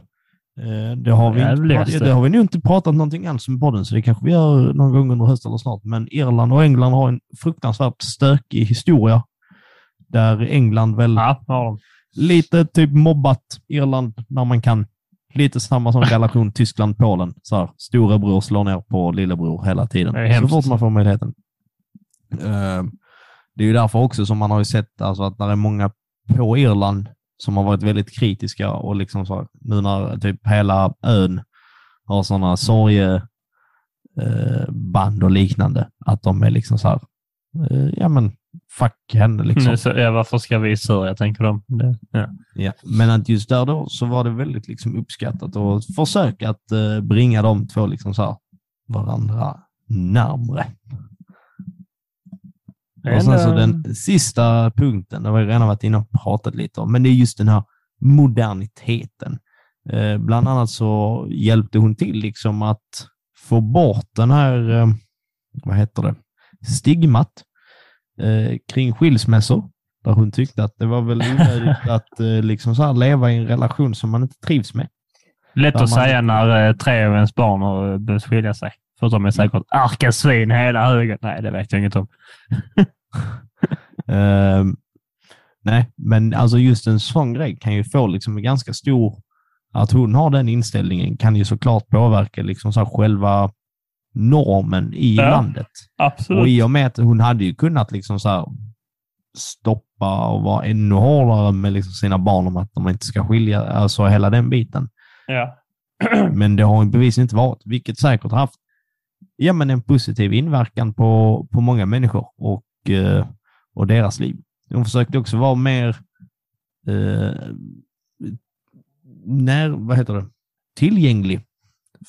Eh, Det har, vi inte, det har vi nog inte pratat någonting alls om podden, så det kanske vi gör någon gång under hösten eller snart. Men Irland och England har en fruktansvärt stökig historia. Där England väl Ja, har de. Lite typ mobbat Irland när man kan. Lite samma som relation Tyskland-Polen. Så här, Storebror slår ner på lillebror hela tiden. Det är Så fort man får möjligheten. Eh, Det är ju därför också som man har ju sett alltså, att det är många på Irland som har varit väldigt kritiska och liksom så här, nu när typ hela ön har sådana sorgeband och liknande, att de är liksom så här, eh, ja men fuck henne liksom. Mm, så, ja, varför ska vi sörja, tänker de. Det, ja. Ja, men att just där då så var det väldigt liksom uppskattat och försök att eh, bringa de två liksom så här varandra närmre. Och sen så den sista punkten, det har vi redan varit inne och pratat lite om, men det är just den här moderniteten. Eh, bland annat så hjälpte hon till liksom att få bort den här, eh, vad heter det, stigmat eh, kring skilsmässor. Där hon tyckte att det var väl onödigt att eh, liksom så leva i en relation som man inte trivs med. Lätt Där att man- säga när eh, tre av ens barn har behövt skilja sig. Förutom jag säkert arka svin hela högen. Nej, det vet jag inget om. Ehm, nej, men alltså just en sån grej kan ju få liksom en ganska stor... Att hon har den inställningen kan ju såklart påverka liksom så själva normen i Ja, landet. Och Absolut. i och med att hon hade ju kunnat liksom så stoppa och vara ännu hårdare med liksom sina barn om att de inte ska skilja, alltså hela den biten. Ja. Men det har hon bevisligen inte varit, vilket säkert haft ja, men en positiv inverkan på, på många människor och, eh, och deras liv. Hon försökte också vara mer eh, när, vad heter det? tillgänglig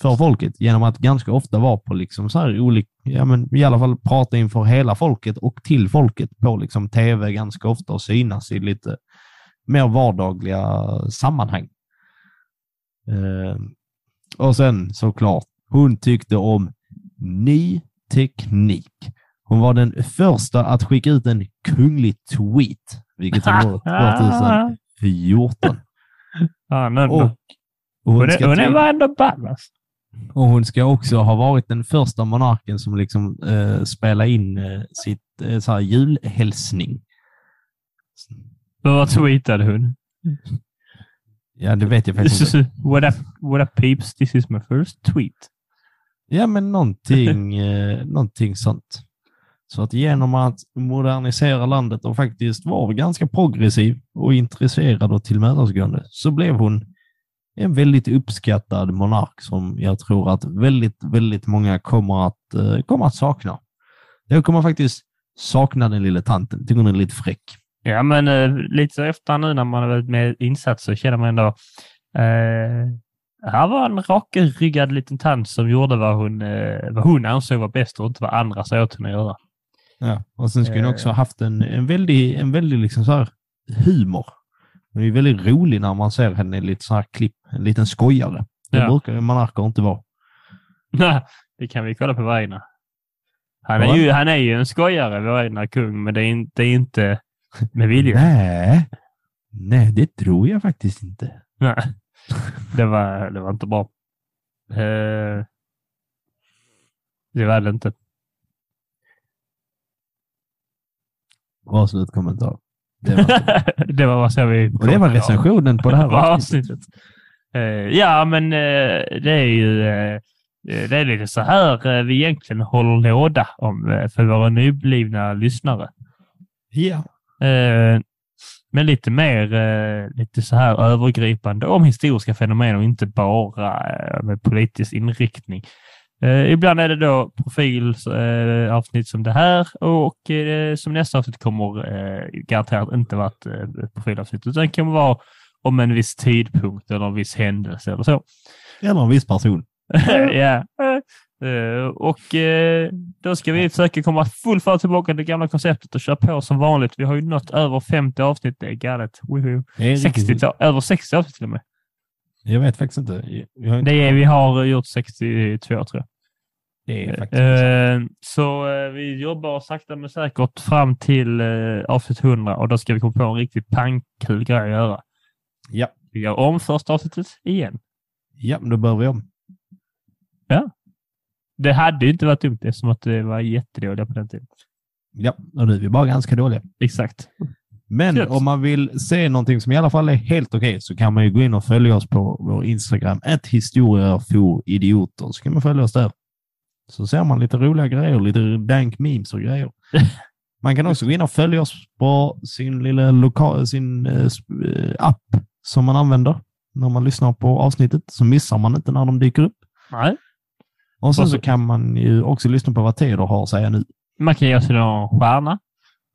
för folket genom att ganska ofta vara på liksom så här olika, ja men i alla fall prata inför hela folket och till folket på liksom tv ganska ofta och synas i lite mer vardagliga sammanhang. Eh, och sen såklart, hon tyckte om ny teknik. Hon var den första att skicka ut en kunglig tweet, vilket hon gjorde 2014. Ja, nu, Och, och, hon, hon är, hon är ändå ball. alltså. Och hon ska också ha varit den första monarken som liksom eh, spelade in eh, sitt eh, så här julhälsning. Vad tweetade hon? Ja, det vet jag faktiskt inte. what, up, what up peeps, this is my first tweet. Ja, men någonting, eh, någonting sånt. Så att genom att modernisera landet och faktiskt vara ganska progressiv och intresserad och tillmötesgående så blev hon en väldigt uppskattad monark som jag tror att väldigt, väldigt många kommer att, eh, kommer att sakna. Jag kommer faktiskt sakna den lilla tanten. Tycker hon är lite fräck. Ja, men eh, lite så efter nu när man har varit med i så känner man ändå eh, här var en rakryggad liten tant som gjorde vad hon, eh, vad hon ansåg var bäst och inte vad andra sa åt henne att göra. Ja. Och sen skulle hon Eh. också ha haft en, en väldig, en väldig liksom så här humor. Hon är väldigt rolig när man ser henne i lite så här klipp. En liten skojare. Det Ja. brukar ju monarker inte vara. det kan vi kolla på egna. Han är, ju, han är ju en skojare, vår egna kung, men det är inte, det är inte med vilja. Nej. Nej, det tror jag faktiskt inte. Nej. Det var, det var inte bra. Eh, det var det inte. Bra slutkommentar. Det var, det var vad vi... och det var recensionen på det här avsnittet. Eh, ja, men eh, det är ju eh, det är lite så här vi egentligen håller låda om, för våra nyblivna lyssnare. Ja. Men lite mer lite så här övergripande om historiska fenomen och inte bara med politisk inriktning. Eh, ibland är det då profilavsnitt eh, som det här och eh, som nästa avsnitt kommer eh, garanterat inte vara ett eh, profilavsnitt utan det kommer vara om en viss tidpunkt eller en viss händelse eller så. Eller en viss person. ja. Eh, och eh, då ska vi försöka komma full fart tillbaka till det gamla konceptet och köra på som vanligt. Vi har ju nått över 50 avsnitt. Det är galet. Woho. Det är 60, riktigt- ta- över 60 avsnitt till och med. Jag vet faktiskt inte. Inte Det är, vi har gjort 62 tror jag. Det är faktiskt Eh, så eh, vi jobbar sakta men säkert fram till eh, avsnitt 100 och då ska vi komma på en riktigt pangkul grej att göra. Ja. Vi gör om första avsnittet igen. Ja, då börjar vi om. Det hade ju inte varit dumt eftersom att det var jättedåliga på den tiden. Ja, och nu är vi bara ganska dåliga. Exakt. Men Gött. om man vill se någonting som i alla fall är helt okej så kan man ju gå in och följa oss på vår Instagram, ett idioter. Så kan man följa oss där. Så ser man lite roliga grejer, lite dank memes och grejer. Man kan också gå in och följa oss på sin lilla lokal, sin eh, eh, app som man använder när man lyssnar på avsnittet. Så missar man inte när de dyker upp. Nej. Och sen så kan man ju också lyssna på vad Teodor har att säga nu. Man kan ge oss en stjärna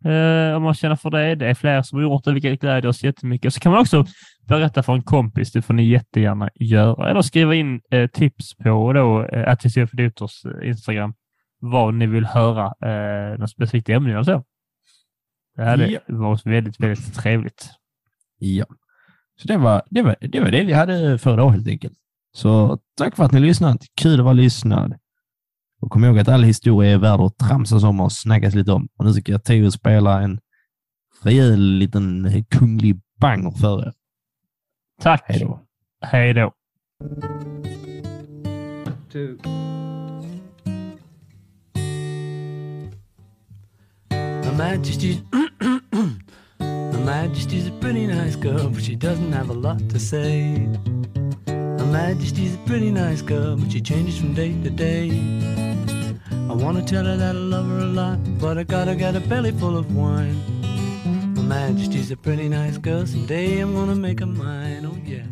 eh, om man känner för det. Det är fler som har gjort det, vilket gläder oss jättemycket. Så kan man också berätta för en kompis. Det får ni jättegärna göra. Eller skriva in eh, tips på då, eh, att för Instagram vad ni vill höra. Eh, något specifikt ämne eller så. Det hade Ja. varit väldigt, väldigt trevligt. Ja. Så det var det, var, det var det vi hade för idag helt enkelt. Så tack för att ni lyssnat. Kul att vara lyssnad. Och kom ihåg att all historia är värd att tramsas om och snackas lite om. Och nu ska jag Theo spela en rejäl liten kunglig banger för er. Tack. Hej då. Hej då. Her Majesty's Her Majesty's a pretty nice girl, but she doesn't have a lot to say. Her Majesty's a pretty nice girl, but she changes from day to day. I wanna tell her that I love her a lot, but I gotta get a belly full of wine. Her Majesty's a pretty nice girl, someday I'm gonna make her mine, oh yeah.